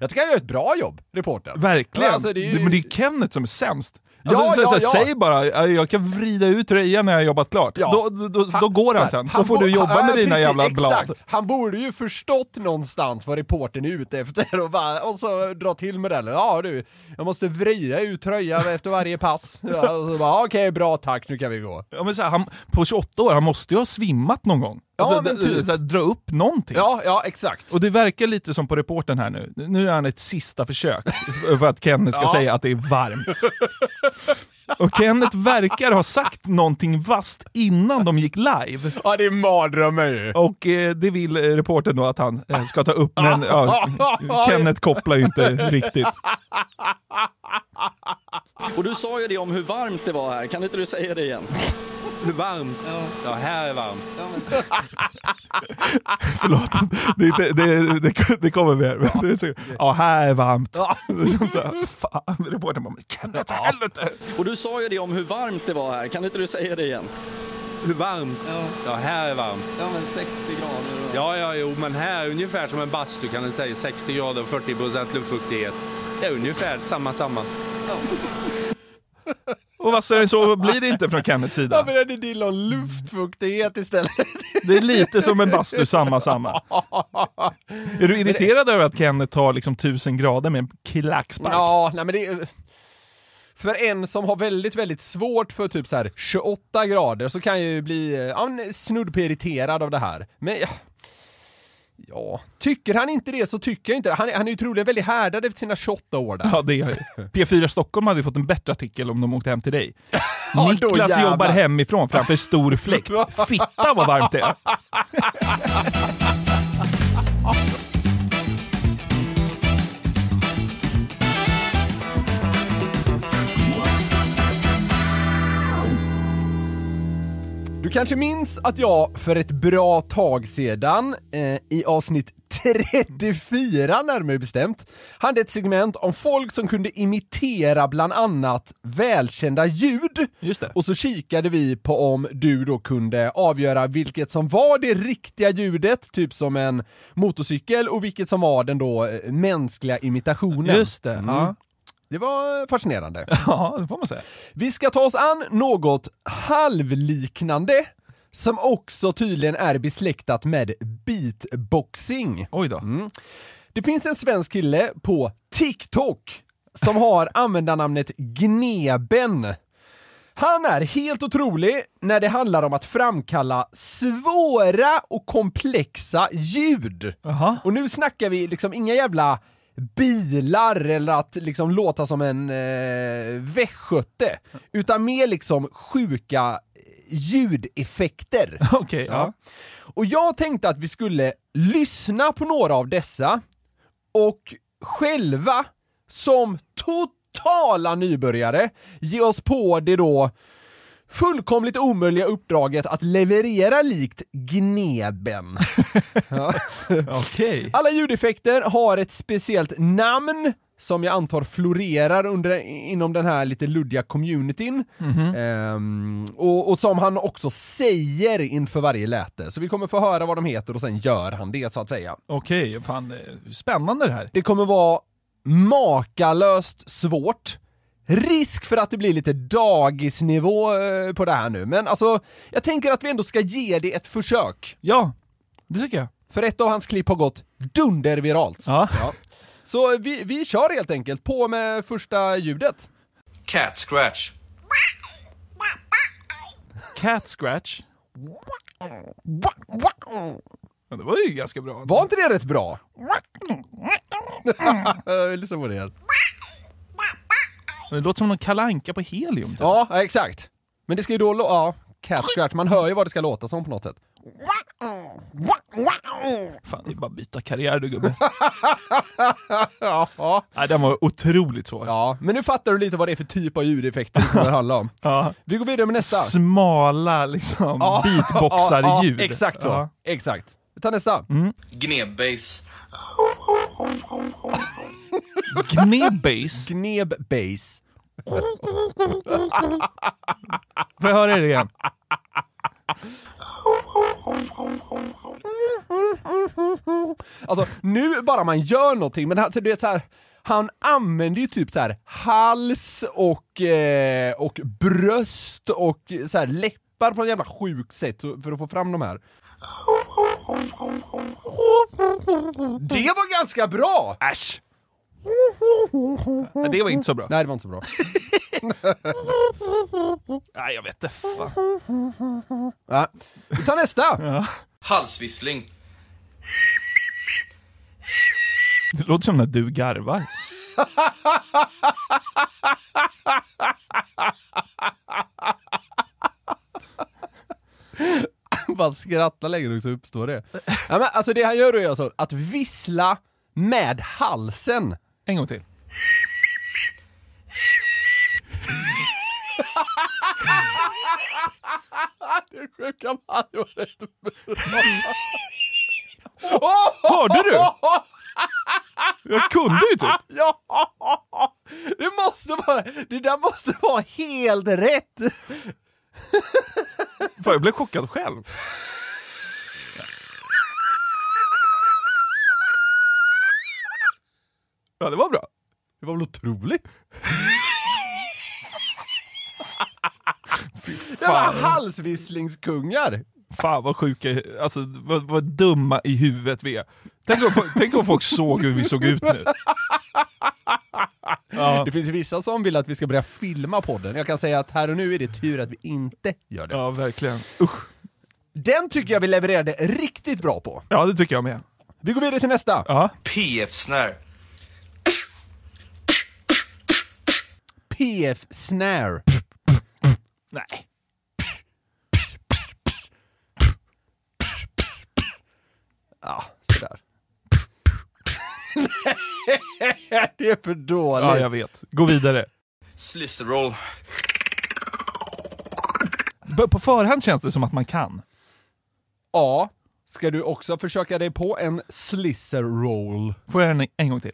Jag tycker han gör ett bra jobb, reportern. Verkligen. Alltså, det är ju- Men det är Kenneth som är sämst. Ja, Alltså, så, ja, så, ja. Säg bara, "Ja, jag kan vrida ut tröjan när jag jobbat klart. Ja. Då, då, då, då går han sen, så får bo- du jobba ja, med dina precis, jävla exakt. blad. Han borde ju förstått någonstans vad reportern är ute efter och, bara, och så dra till med det. Ja du, jag måste vrida ut tröjan efter varje pass. Ja, okej bra tack, nu kan vi gå. Ja, men så här, han, på 28 år, han måste ju ha svimmat någon gång. Ja, Alltså, d- typ. här, dra upp någonting. Ja, ja exakt. Och det verkar lite som på reporten här nu. Nu är han ett sista försök (laughs) för att Kenneth ska Ja. säga att det är varmt. Och Kenneth verkar ha sagt någonting vasst innan de gick live. Ja det är mardrömmar ju. Och eh, det vill eh, reportern då att han eh, ska ta upp, men ja, (laughs) Kenneth kopplar ju inte riktigt. Och du sa ju det om hur varmt det var här, kan inte du säga det igen? Hur varmt? Ja, här är varmt. (laughs) Förlåt, det, är inte- det, det, det kommer mer. Men det så- Ja, här är varmt. (laughs) Här, Fan, reportern bara, men Kenneth för helvete! Och du sa ju det om hur varmt det var här, kan inte du säga det igen? Hur varmt? Ja, här är varmt. Ja men 60 grader Ja, ja, jo, men här är ungefär som en bastu kan man säga. 60 grader och 40 procent luftfuktighet. Det är ungefär samma, samma. Och vassare än så blir det inte från Kenneths Jag sida. började dilla om luftfuktighet istället. Det är lite som en bastu, samma samma. Är du irriterad över att Kenneth tar liksom tusen grader med en klackspark? Ja, nej men det är... För en som har väldigt, väldigt svårt för typ så här 28 grader så kan jag ju bli ja, snudd på irriterad av det här. Men ja, ja, tycker han inte det så tycker jag inte det. Han, han är ju troligen väldigt härdad efter sina 28 år där. Ja, det är det. P4 Stockholm hade ju fått en bättre artikel om de åkte hem till dig. (laughs) då Niklas jobbar hemifrån framför stor fläkt. (laughs) Fitta vad varmt det är! (laughs) Du kanske minns att jag för ett bra tag sedan, eh, i avsnitt 34 närmare bestämt, hade ett segment om folk som kunde imitera bland annat välkända ljud. Just det. Och så kikade vi på om du då kunde avgöra vilket som var det riktiga ljudet, typ som en motorcykel, och vilket som var den då eh, mänskliga imitationen. Just det. Ja. Det var fascinerande. (laughs) ja, det får man säga. Vi ska ta oss an något halvliknande som också tydligen är besläktat med beatboxing. Oj då. Det finns en svensk kille på TikTok som har (laughs) användarnamnet Gneben. Han är helt otrolig när det handlar om att framkalla svåra och komplexa ljud. Jaha. Och nu snackar vi liksom inga jävla bilar eller att liksom låta som en eh, västgöte, utan mer liksom sjuka ljudeffekter. (laughs) Okej, ja. Och jag tänkte att vi skulle lyssna på några av dessa och själva som totala nybörjare ge oss på det då fullkomligt omöjliga uppdraget att leverera likt Gneben. (laughs) ja. Okej. Alla ljudeffekter har ett speciellt namn som jag antar florerar under, inom den här lite luddiga communityn. Ehm, och, och som han också säger inför varje läte. Så vi kommer få höra vad de heter och sen gör han det så att säga. Okej, fan det är spännande det här. Det kommer vara makalöst svårt. Risk för att det blir lite dagisnivå eh, på det här nu, men alltså, jag tänker att vi ändå ska ge det ett försök. Ja, det tycker jag. För ett av hans klipp har gått dunderviralt. Ja. Så vi, vi kör helt enkelt, på med första ljudet. Cat scratch. Cat scratch. Ja, det var ju ganska bra. Var inte det rätt bra? (laughs) Jag vill lyssna på det igen. Det låter som någon kalanka på helium. Typ. Ja, exakt. Men det ska ju då lå- ja, cat scratch, man hör ju vad det ska låta som på något sätt. Fan, det är bara att byta karriär du gubbe. (laughs) Ja, Nej, den var otroligt svår. ja, men nu fattar du lite vad det är för typ av ljudeffekter det kommer handla om. (laughs) Ja. Vi går vidare med nästa. Smala liksom beatboxar-ljud. Ja, (laughs) exakt så. Ja. Exakt. Vi tar nästa. Gnebbass. Gnebbass. Gneb bass. Får jag höra det igen? Alltså nu bara man gör någonting, men alltså, det är så här, han använder ju typ så här hals och, eh, och bröst och så här läppar på ett jävla sjukt sätt för att få fram de här. Det var ganska bra! Äsch! Nej, det var inte så bra. Nej, det var inte så bra. (laughs) Nej, jag vet inte. Fan. Ja. Vi tar nästa! Halsvissling. Det låter som när du garvar. (laughs) Bara skratta längre så uppstår det. Ja, men alltså det han gör är alltså att vissla med halsen. En gång till. Det sjuka var det var rätt Hörde du? Jag kunde ju typ. Ja! Det måste vara, det där måste vara helt rätt! Fan, jag blev chockad själv. Ja, det var bra. Det var väl otroligt? Det var halsvisslingskungar! Fan vad sjuka, alltså vad, vad dumma i huvudet vi är. Tänk om, tänk om folk såg hur vi såg ut nu. Ja, Det finns ju vissa som vill att vi ska börja filma podden. Jag kan säga att här och nu är det tur att vi inte gör det. ja verkligen. Usch. Den tycker jag vi levererade riktigt bra på. Ja, det tycker jag med. Vi går vidare till nästa. Ja. PF-snare. PF Snare. Nej. Ja, sådär. det är för dåligt. Ja, jag vet. Gå vidare. Slicerroll. B- På förhand känns det som att man kan. Ja. Ska du också försöka dig på en slicer roll? Får jag den en gång till?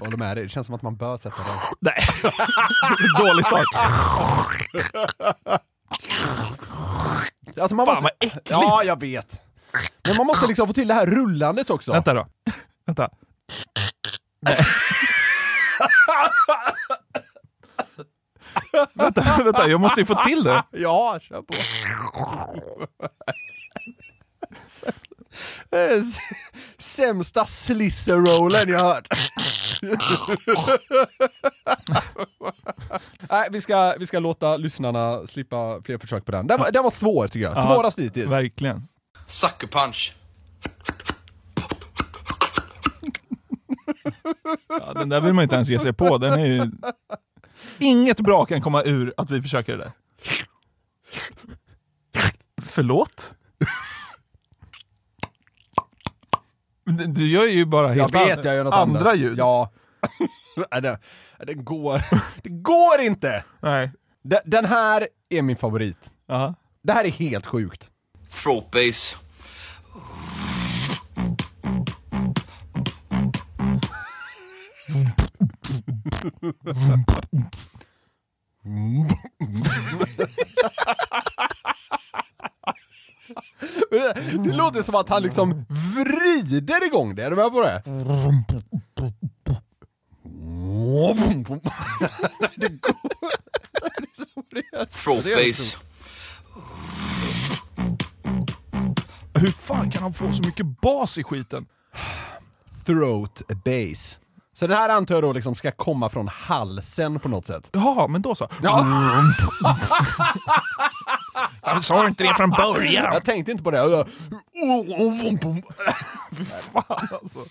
Håller med dig, det känns som att man bör sätta den. (laughs) Nej. (laughs) Dålig start. (laughs) Alltså man Fan, måste... vad äckligt. Ja, jag vet. Men man måste liksom få till det här rullandet också. Vänta då. Vänta. vänta, vänta, jag måste ju få till det. Ja, kör på. Eh, Sämsta slicer-rollen jag hört. (laughs) Nej, vi ska, vi ska låta lyssnarna slippa fler försök på den. Den var, den var svår tycker jag. Svårast hittills. Verkligen. Sucker punch. (laughs) Ja, den där vill man inte ens ge sig på. Den är ju... Inget bra kan komma ur att vi försöker det där. Förlåt? Du- gör ju bara Jag helt vet, an- jag gör något andra ljud. Ja. (laughs) Nej, det, det går. Det går inte! Nej. Den, den här är min favorit. Ja. Det här är helt sjukt. Throat bass. (laughs) Men Det, det låter som att han liksom vrider igång det, är du med på det? det går... Throat bass. Hur fan kan han få så mycket bas i skiten? Throat bass. Så den här antar jag då liksom ska komma från halsen på något sätt. Jaha, men då så. Ja. Jag sa inte det från början. Jag tänkte inte på det. Fan alltså.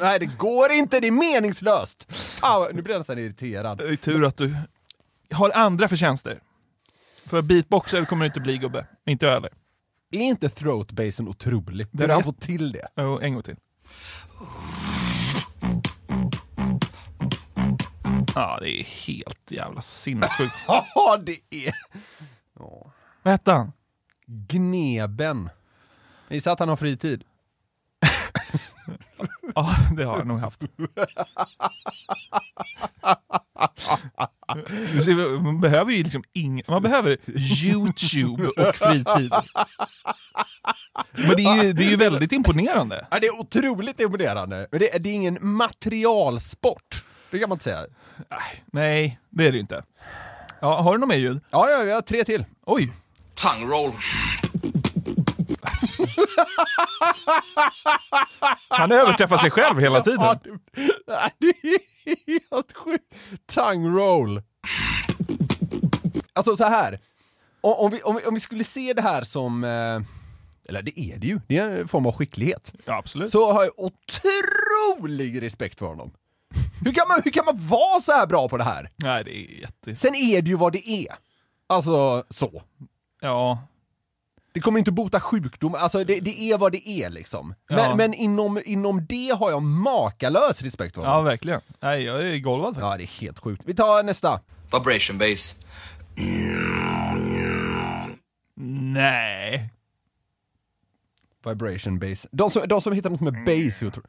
Nej, det går inte, det är meningslöst! Ah, nu blir jag nästan irriterad. Det är tur att du har andra förtjänster. För beatboxer kommer du inte bli gubbe. Inte jag heller. Är inte throat bassen otrolig? Hur har han fått till det? Jo, en gång till. Ja, det är helt jävla sinnessjukt. (laughs) Ja, det är... Vad hette han? Gneben. Jag gissar att han har fritid. Ja, det har jag nog haft. Man behöver ju liksom ing, Man behöver YouTube och fritid. Men det är ju, det är ju väldigt imponerande. Ja, det är otroligt imponerande. Men det, är- det är ingen materialsport. Det kan man inte säga. Nej, det är det inte. Ja, har du något mer ljud? Ja, ja, vi har tre till. Oj! Tongue roll. (laughs) Han överträffar sig själv hela tiden. (laughs) det, är helt sjukt. Tongue roll. Alltså så här. Om, om, vi, om, vi, om vi skulle se det här som, eh, eller det är det ju, det är en form av skicklighet. Ja, absolut. Så har jag otrolig respekt för honom. Hur kan, man, hur kan man vara så här bra på det här? Nej, det är jätte... Sen är det ju vad det är. Alltså så. Ja, Det kommer inte bota sjukdom, alltså det, det är vad det är liksom. Men, Ja. men inom, inom det har jag makalös respekt för ja honom. verkligen. Nej, jag är golvad faktiskt. Ja, det är helt sjukt. Vi tar nästa. Vibration bass. Nej. Vibration bass. De som, de som hittar något med bass, jag tror.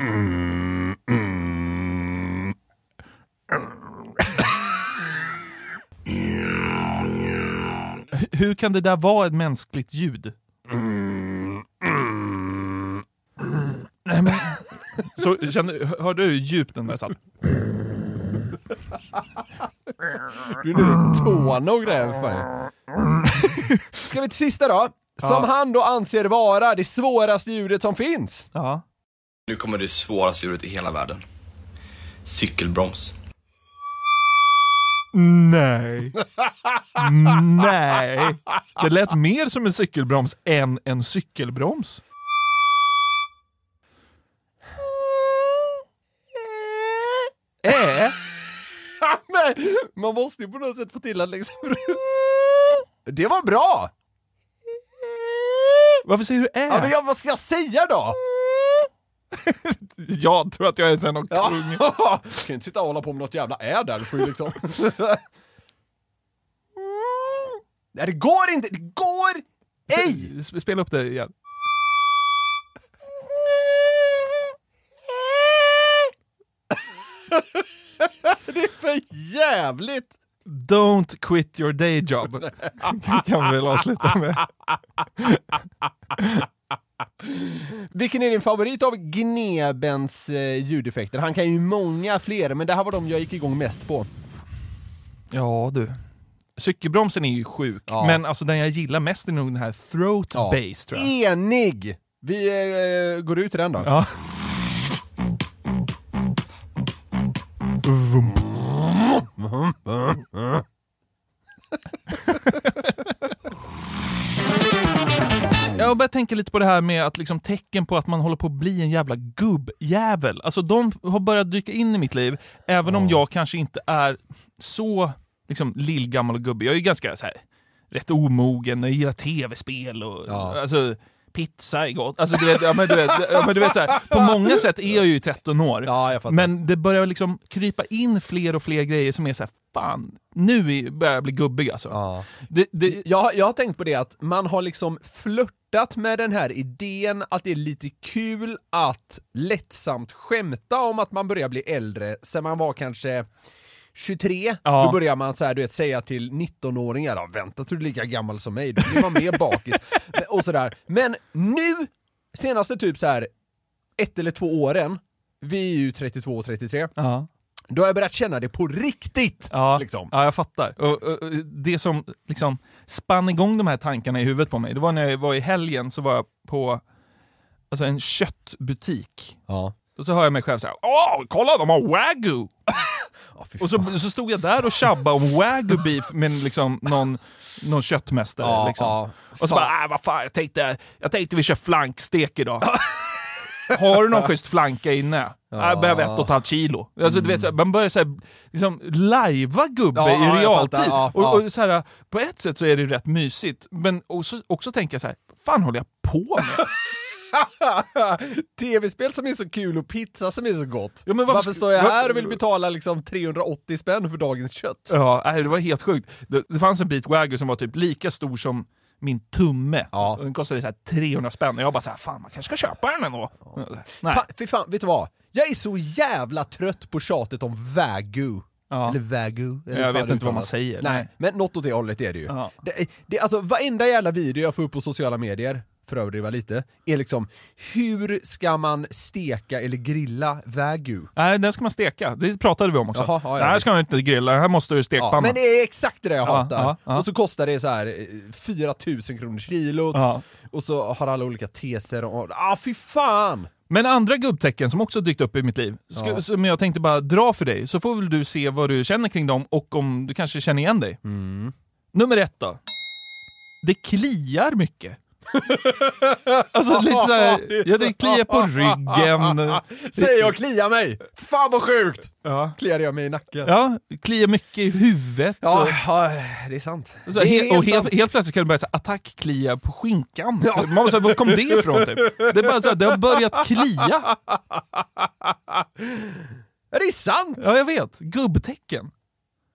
H- Hur kan det där vara ett mänskligt ljud? Nej, men... Så, kände, hörde du hur djupt den där satt? Du är nere i tårna och grejer. Fan. Ska vi till sista då? Som han då anser vara det svåraste ljudet som finns. Ja. Nu kommer det svåraste ljudet i hela världen. Cykelbroms. Nej. Nej. Det lät mer som en cykelbroms än en cykelbroms. Äh? Men man måste ju på något sätt få till att liksom... Det var bra! Varför säger du äh? Ja, men jag, vad ska jag säga då? (laughs) Jag tror att jag är en Ja. kung. (laughs) Jag kan inte sitta och hålla på med något jävla är där, du ju liksom... (laughs) Nej, det går inte! Det går ej! Spela upp det igen. Det är för jävligt! Don't quit your day job. kan vi väl avsluta med. (laughs) Vilken är din favorit av Gnebens eh, ljudeffekter? Han kan ju många fler, men det här var de jag gick igång mest på. Ja du. Cykelbromsen är ju sjuk, Ja. men alltså den jag gillar mest är nog den här throat Ja. bass tror jag. Enig! Vi eh, går ut i den då. Ja. Jag börjar tänka lite på det här med att liksom tecken på att man håller på att bli en jävla gubbjävel. Alltså de har börjat dyka in i mitt liv, även om jag kanske inte är så liksom lillgammal och gubbig. Jag är ju ganska så här rätt omogen, jag gillar tv-spel och Ja. alltså, pizza är gott. Alltså, du vet, ja, men du vet, ja, men du vet så här, på många sätt är jag ju 13 år. Ja. Men det börjar liksom krypa in fler och fler grejer som är så här, fan, nu börjar jag bli gubbig alltså. Ja. Det, det, Jag, jag har tänkt på det att man har liksom flörtat med den här idén att det är lite kul att lättsamt skämta om att man börjar bli äldre sen man var kanske 23, Ja. då börjar man så här, du vet, säga till 19-åringar "Ja, vänta till du är lika gammal som mig, då blir man mer bakis. (laughs) och sådär. Men nu, senaste typ så här ett eller två åren, vi är ju 32 och 33, ja. då har jag börjat känna det på riktigt. Ja, Liksom. ja, jag fattar. Och, och, och det som liksom spann igång de här tankarna i huvudet på mig, det var när jag var i helgen, så var jag på alltså en köttbutik. Ja. Och så hör jag mig själv säga Åh, kolla de har wagyu! Fy Och så, så stod jag där och tjabbade om wagyu beef med liksom någon, någon köttmästare. Ja, liksom. ja. Och så bara, äh, vad fan, jag tänkte, jag tänkte vi kör flankstek idag. (laughs) Har du någon schysst flanka inne? Ja. Jag behöver ett och ett halvt kilo. Alltså, du vet, så här, man börjar så här, liksom, lajva gubbe Ja, i realtid. Ja, och, och så här, på ett sätt så är det rätt mysigt, men också, också tänker jag så här, fan håller jag på med? (laughs) (laughs) Tv-spel som är så kul och pizza som är så gott. Ja, men varför, varför står jag här och vill betala liksom 380 spänn för dagens kött? Ja, det var helt sjukt. Det, det fanns en bit wagyu som var typ lika stor som min tumme. Ja. Den kostade så här 300 spänn och jag bara så här, fan man kanske ska köpa den ändå. Nej. Fa, fy fan, vet du vad? Jag är så jävla trött på tjatet om wagyu. Ja. Eller wagyu. eller Jag fan vet inte vad man säger. Nej, Nej. men något åt det hållet är det ju. Ja. Det, det, alltså varenda jävla video jag får upp på sociala medier, för att överdriva lite, är liksom hur ska man steka eller grilla wagyu? Nej, den ska man steka. Det pratade vi om också. Jaha, ja, ja, det här ska man inte grilla, det här måste du i Ja, stekpanna. men det är exakt det jag Ja, hatar. Och så kostar det så här eh, 4000 kronor kilot, och så har alla olika teser och... Ah fy fan! Men andra gubbtecken som också dykt upp i mitt liv, ska, Ja. som jag tänkte bara dra för dig, så får väl du se vad du känner kring dem och om du kanske känner igen dig. Mm. Nummer ett då. Det kliar mycket. (laughs) alltså lite såhär, (laughs) ja det kliar på ryggen. (laughs) Säger jag kliar mig! Fan vad sjukt! Ja. Kliade jag mig i nacken. Ja, kliar mycket i huvudet. Ja, ja, det är sant. och, så, det är och helt, sant. helt plötsligt kan det börja så attackklia på skinkan. Man bara, så var kom det ifrån? Typ? Det är bara så det har börjat klia. Ja, det är sant! Ja, jag vet. Gubbtecken.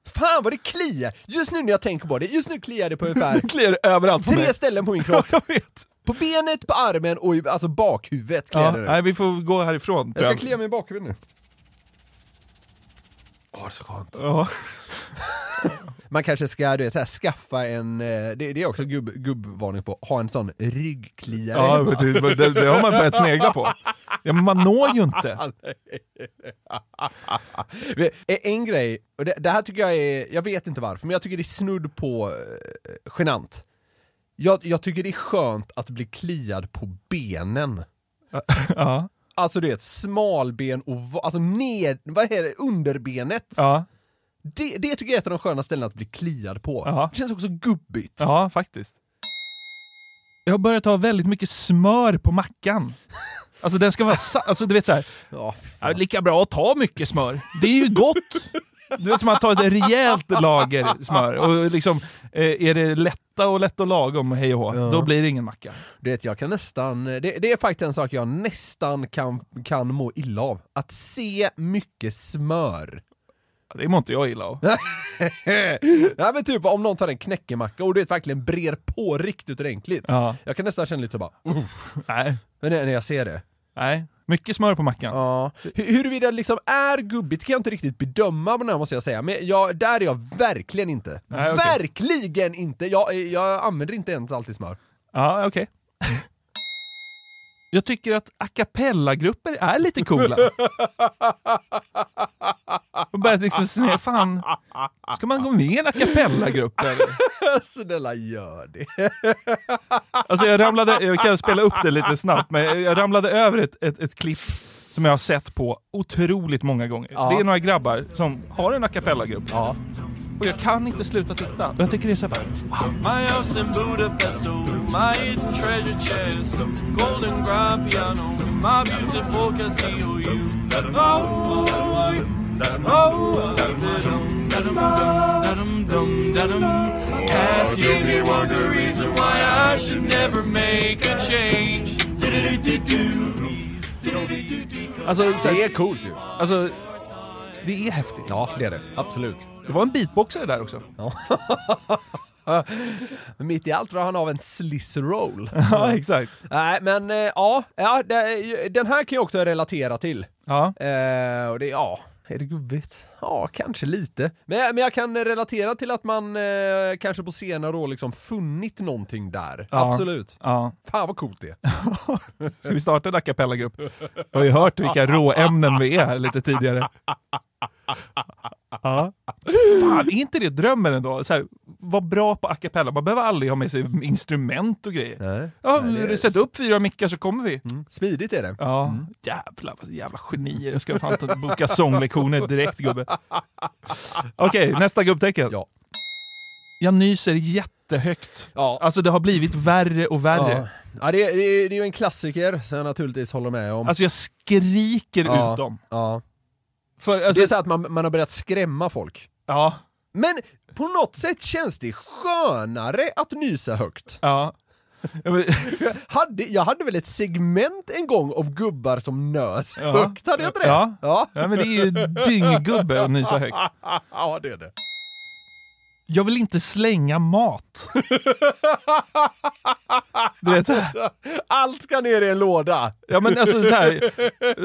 Fan vad det kliar! Just nu när jag tänker på det, just nu kliar det på ungefär (laughs) Det kliar överallt på tre mig. ställen på min (laughs) kropp. jag vet. På benet, på armen och i alltså bakhuvudet kliar Ja, det nej, vi får gå härifrån. Jag ska klia mig i bakhuvudet nu. Åh, det är så skönt. Ja. (laughs) Man kanske ska du vet, här, skaffa en, eh, det, det är också gubb, gubbvarning på, ha en sån ryggkliare Ja, men det, det, det har man börjat snegla på. Ja, men man når ju inte. (laughs) Vet, En grej, och det, det här tycker jag är, jag vet inte varför, men jag tycker det är snudd på eh, genant. Jag, jag tycker det är skönt att bli kliad på benen. (laughs) Ja, Alltså du vet, smalben och alltså ned, vad är det, underbenet. ja, Det, det tycker jag är ett av de sköna ställena att bli kliad på. Ja. Det känns också gubbigt. ja, faktiskt. Jag har börjat ha väldigt mycket smör på mackan. (laughs) Alltså den ska vara sa- alltså du vet såhär, Ja, ja, lika bra att ta mycket smör. Det är ju gott! Du vet som att ta ett rejält lager smör, och liksom, eh, är det lätta och lätt och lagom, hej och hå, Ja. då blir det ingen macka. Du vet, jag kan nästan, det, det är faktiskt en sak jag nästan kan, kan må illa av. Att se mycket smör. Det mår inte jag illa av. (laughs) ja men typ om någon tar en knäckemacka och du vet verkligen brer på riktigt ordentligt. Ja. Jag kan nästan känna lite så bara, uh, (laughs) Nej, när, när jag ser det. nej. Mycket smör på mackan. Ja. Hu- Huruvida det liksom är gubbigt kan jag inte riktigt bedöma på den här måste jag säga, men jag, där är jag verkligen inte. Nej, okej. Verkligen inte! Jag, jag använder inte ens alltid smör. Ja, okej. Jag tycker att a cappella-grupper är lite coola. Och börjat liksom se, fan, ska man gå med i en a cappella-grupp? Snälla gör det. Alltså jag ramlade, jag kan spela upp det lite snabbt, men jag ramlade över ett, ett, ett klipp som jag har sett på otroligt många gånger. Ja. Det är några grabbar som har en a cappella-grupp, Ja. och jag kan inte sluta titta. Och jag tycker det är så här, My house in Budapest, oh, my hidden treasure chest, golden grand piano, my beautiful Castillo, you. Oh, oh, da-dum, da-dum, da-dum. Cassiopeia wondered the reason why I should never make a change. Do-do-do-do-do. Alltså, här, Det är coolt ju. alltså, det är häftigt. Ja, det är det. Absolut. Det var en beatboxare där också. Men (laughs) mitt i allt drar han av en sliss roll. (laughs) Ja, exakt. Nej, men eh, ja, ja den här kan jag också relatera till. Ja. Eh, och det, ja, är det gubbigt? Ja, kanske lite. Men, men jag kan relatera till att man eh, kanske på senare år liksom funnit någonting där. Ja. Absolut. ja. Fan vad coolt det är. (laughs) Ska vi starta en a cappella-grupp? Jag har ju hört vilka råämnen vi är här lite tidigare. Ja. Fan, är inte det drömmen ändå? Så här, var bra på a cappella, man behöver aldrig ha med sig instrument och grejer. Nej. Ja, Nej, det sätt upp fyra mickar så kommer vi. Mm. Smidigt är det. Ja, jävlar vad jävla genier. Jag ska fan ta- boka sånglektioner direkt gubbe. Okej, nästa gubbtecken. Ja. Jag nyser jättehögt. Ja. Alltså det har blivit värre och värre. Ja, ja det, är, det, är, det är ju en klassiker som jag naturligtvis håller med om. Alltså jag skriker ja. ut dem. Ja. För, Det alltså, är så att man, man har börjat skrämma folk. ja, Men på något sätt känns det skönare att nysa högt. ja. Jag (laughs) hade, jag hade väl ett segment en gång av gubbar som nös Ja. högt, hade jag inte det? Ja. ja. ja, men det är ju dynggubbe att nysa högt. (laughs) ja, det är det. Jag vill inte slänga mat. (laughs) Du vet, Allt ska ner i en låda! ja men alltså så här,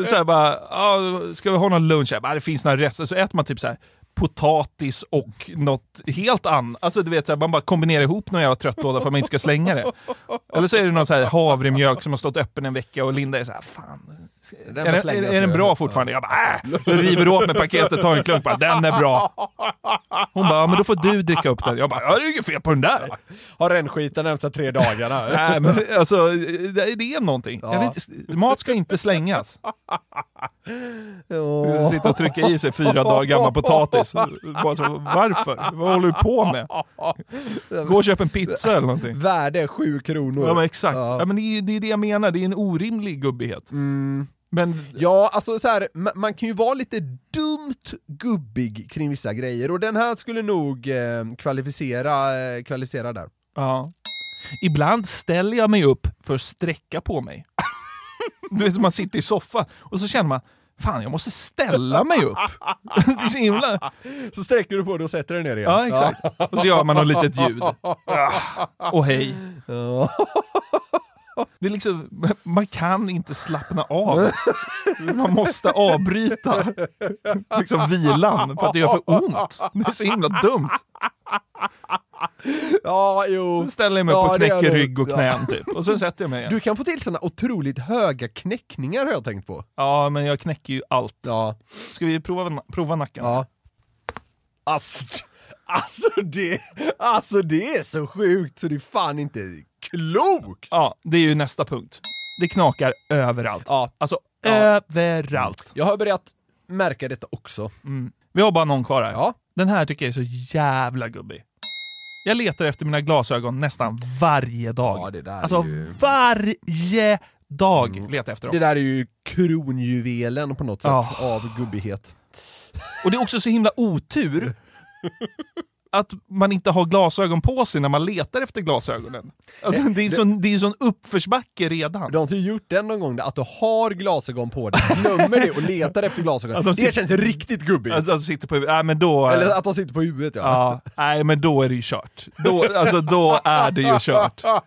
så här bara, ja, ska vi ha någon lunch? Bara, det finns några rester, så äter man typ så här potatis och något helt annat. Alltså du vet, så här, man bara kombinerar ihop någon jävla tröttlåda för att man inte ska slänga det. Eller så är det någon så här havremjölk som har stått öppen en vecka och Linda är så här, fan. Den är, är, är den bra fortfarande? Jag bara, äh! River åt mig paketet, tar en klunk, bara, den är bra. Hon bara, men då får du dricka upp den. Jag bara, det är inget fel på den där. Har rännskiten närmsta tre dagarna. (laughs) Nej men alltså, det, det är någonting. Ja. vet, mat ska inte slängas. Åh. Sitta och trycka i sig fyra dagar gammal potatis. Bara så, varför? Vad håller du på med? Gå och köp en pizza eller någonting. Värde sju kronor. Ja men exakt. Ja. Ja. men det, är, det är det jag menar, det är en orimlig gubbighet. Mm. Men Ja, alltså så här, ma- man kan ju vara lite dumt gubbig kring vissa grejer och den här skulle nog eh, kvalificera, eh, kvalificera där. ja. ibland ställer jag mig upp för att sträcka på mig. Du vet, man sitter i soffan och så känner man Fan, jag måste ställa mig upp. (laughs) Det är så himla... Så sträcker du på dig och sätter dig ner igen. Ja, exakt. Och så gör man något litet ljud. (laughs) Och hej. Ja. (laughs) Det är liksom, man kan inte slappna av. Man måste avbryta liksom vilan för att det gör för ont. Det är så himla dumt. ja, jo. Ställer jag mig Ja, upp och knäcker rygg och knän typ. Och sen sätter jag mig igen. Du kan få till såna otroligt höga knäckningar har jag tänkt på. Ja, men jag knäcker ju allt. Ja. Ska vi prova, prova nacken? Ja. Alltså, alltså, det, alltså det är så sjukt så det är fan inte klokt! Ja, det är ju nästa punkt. Det knakar överallt. Ja. Alltså Ja. överallt. Jag har börjat märka detta också. Vi har bara någon kvar här. Ja. Den här tycker jag är så jävla gubbig. Jag letar efter mina glasögon nästan varje dag. Ja, det där är alltså ju- varje dag letar jag efter dem. Det där är ju kronjuvelen på något sätt Ja. av gubbighet. Och det är också så himla otur att man inte har glasögon på sig när man letar efter glasögonen. Alltså, det är sån, det är sån uppförsbacke redan. Du har inte gjort den någon gång, att du har glasögon på dig, glömmer det och letar efter glasögon. (laughs) Att de det sitter- känns riktigt gubbigt. Alltså, alltså, sitter på huvudet. Nej, men då... Eller att de sitter på huvudet ja. Ja, nej men då är det ju kört. Då, alltså då är det ju kört. Fan,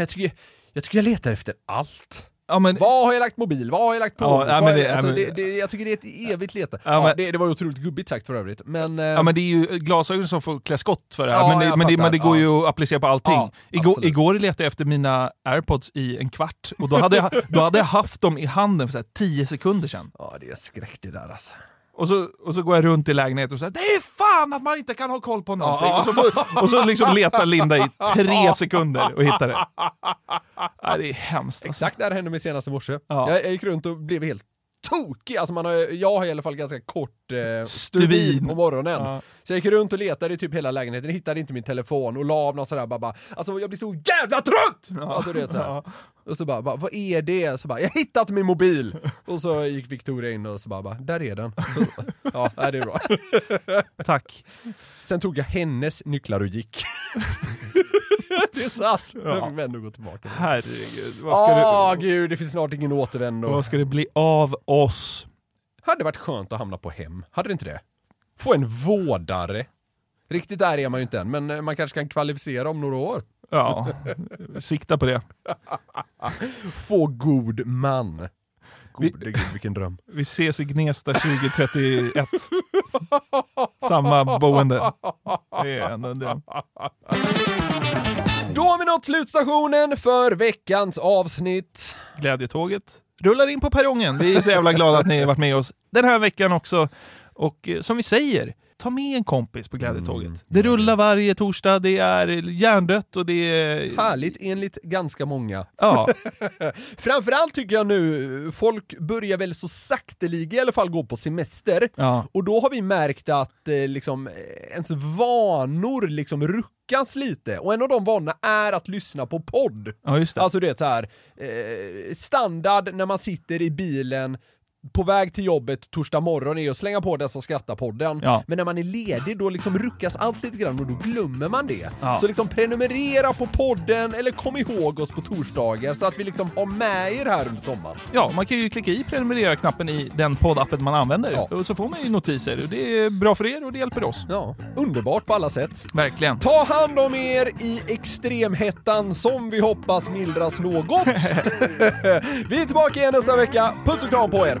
jag, tycker, jag tycker jag letar efter allt. Ja, men, Var har jag lagt mobil? Var har jag lagt på? Ja, Var men det- alltså, det, det, jag tycker det är ett evigt leta. Ja, Ja, men- det, det var otroligt gubbigt sagt för övrigt. Men, eh, ja, men det är ju glasögon som får klä skott för det här. Ja, men, det, men, men det går Ja. ju att applicera på allting. Ja, igår, igår letade jag efter mina airpods i en kvart och då hade jag, då hade jag haft dem i handen för så här 10 sekunder sedan. ja, det är skräck det där alltså. Och så, och så går jag runt i lägenheten och säger det är fan att man inte kan ha koll på någonting. Ja. Och, så, och så liksom letar Linda i tre sekunder och hittar det. Ja, det är hemskt. alltså. Exakt det här hände mig senast i morse. Ja. Jag, jag gick runt och blev helt tokig. Alltså man har, jag har i alla fall ganska kort eh, Stubin. på morgonen. Ja. Så jag gick runt och letade i typ hela lägenheten, hittade inte min telefon och la av någon sådär bara, bara alltså jag blir så jävla trött! Alltså du vet såhär. Ja. Och så bara, bara, vad är det? Så bara, jag har hittat min mobil! Och så gick Victoria in och så bara, bara där är den. ja, det är bra. Tack. Sen tog jag hennes nycklar och gick. (laughs) det är sant. Jag fick ändå gå tillbaka. Herregud. Vad ska, Åh det, gud, det finns snart ingen återvändo. vad ska det bli av oss? Hade varit skönt att hamna på hem, hade det inte det? Få en vårdare. Riktigt där är man ju inte än, men eh, man kanske kan kvalificera om några år. Ja, (laughs) sikta på det. Få god man. Gode gud, vilken dröm. Vi ses i Gnesta 2031. Samma boende. Det är ändå en dröm. Då har vi nått slutstationen för veckans avsnitt. Glädjetåget rullar in på perrongen. Vi är så jävla glada att ni har varit med oss den här veckan också. Och eh, som vi säger, ta med en kompis på Glädjetåget. Det rullar varje torsdag, det är hjärndött och det är... Härligt enligt ganska många. Ja, (laughs) Framförallt tycker jag nu, folk börjar väl så sakteliga i alla fall gå på semester. ja. Och då har vi märkt att eh, liksom, eh, ens vanor liksom ruckas lite. Och en av de vanorna är att lyssna på podd. ja just det. Alltså det är så här, eh, standard när man sitter i bilen på väg till jobbet torsdag morgon är att slänga på den som skrattar-podden. Ja. Men när man är ledig då liksom ruckas allt lite grann och då glömmer man det. Ja. Så liksom prenumerera på podden eller kom ihåg oss på torsdagar så att vi liksom har med er här under sommaren. Ja, man kan ju klicka i prenumerera-knappen i den poddappen man använder. Ja. Och så får man ju notiser. Och det är bra för er och det hjälper oss. Ja, underbart på alla sätt. Verkligen. Ta hand om er i extremhettan som vi hoppas mildras något. (laughs) (laughs) vi är tillbaka igen nästa vecka. Puss och kram på er!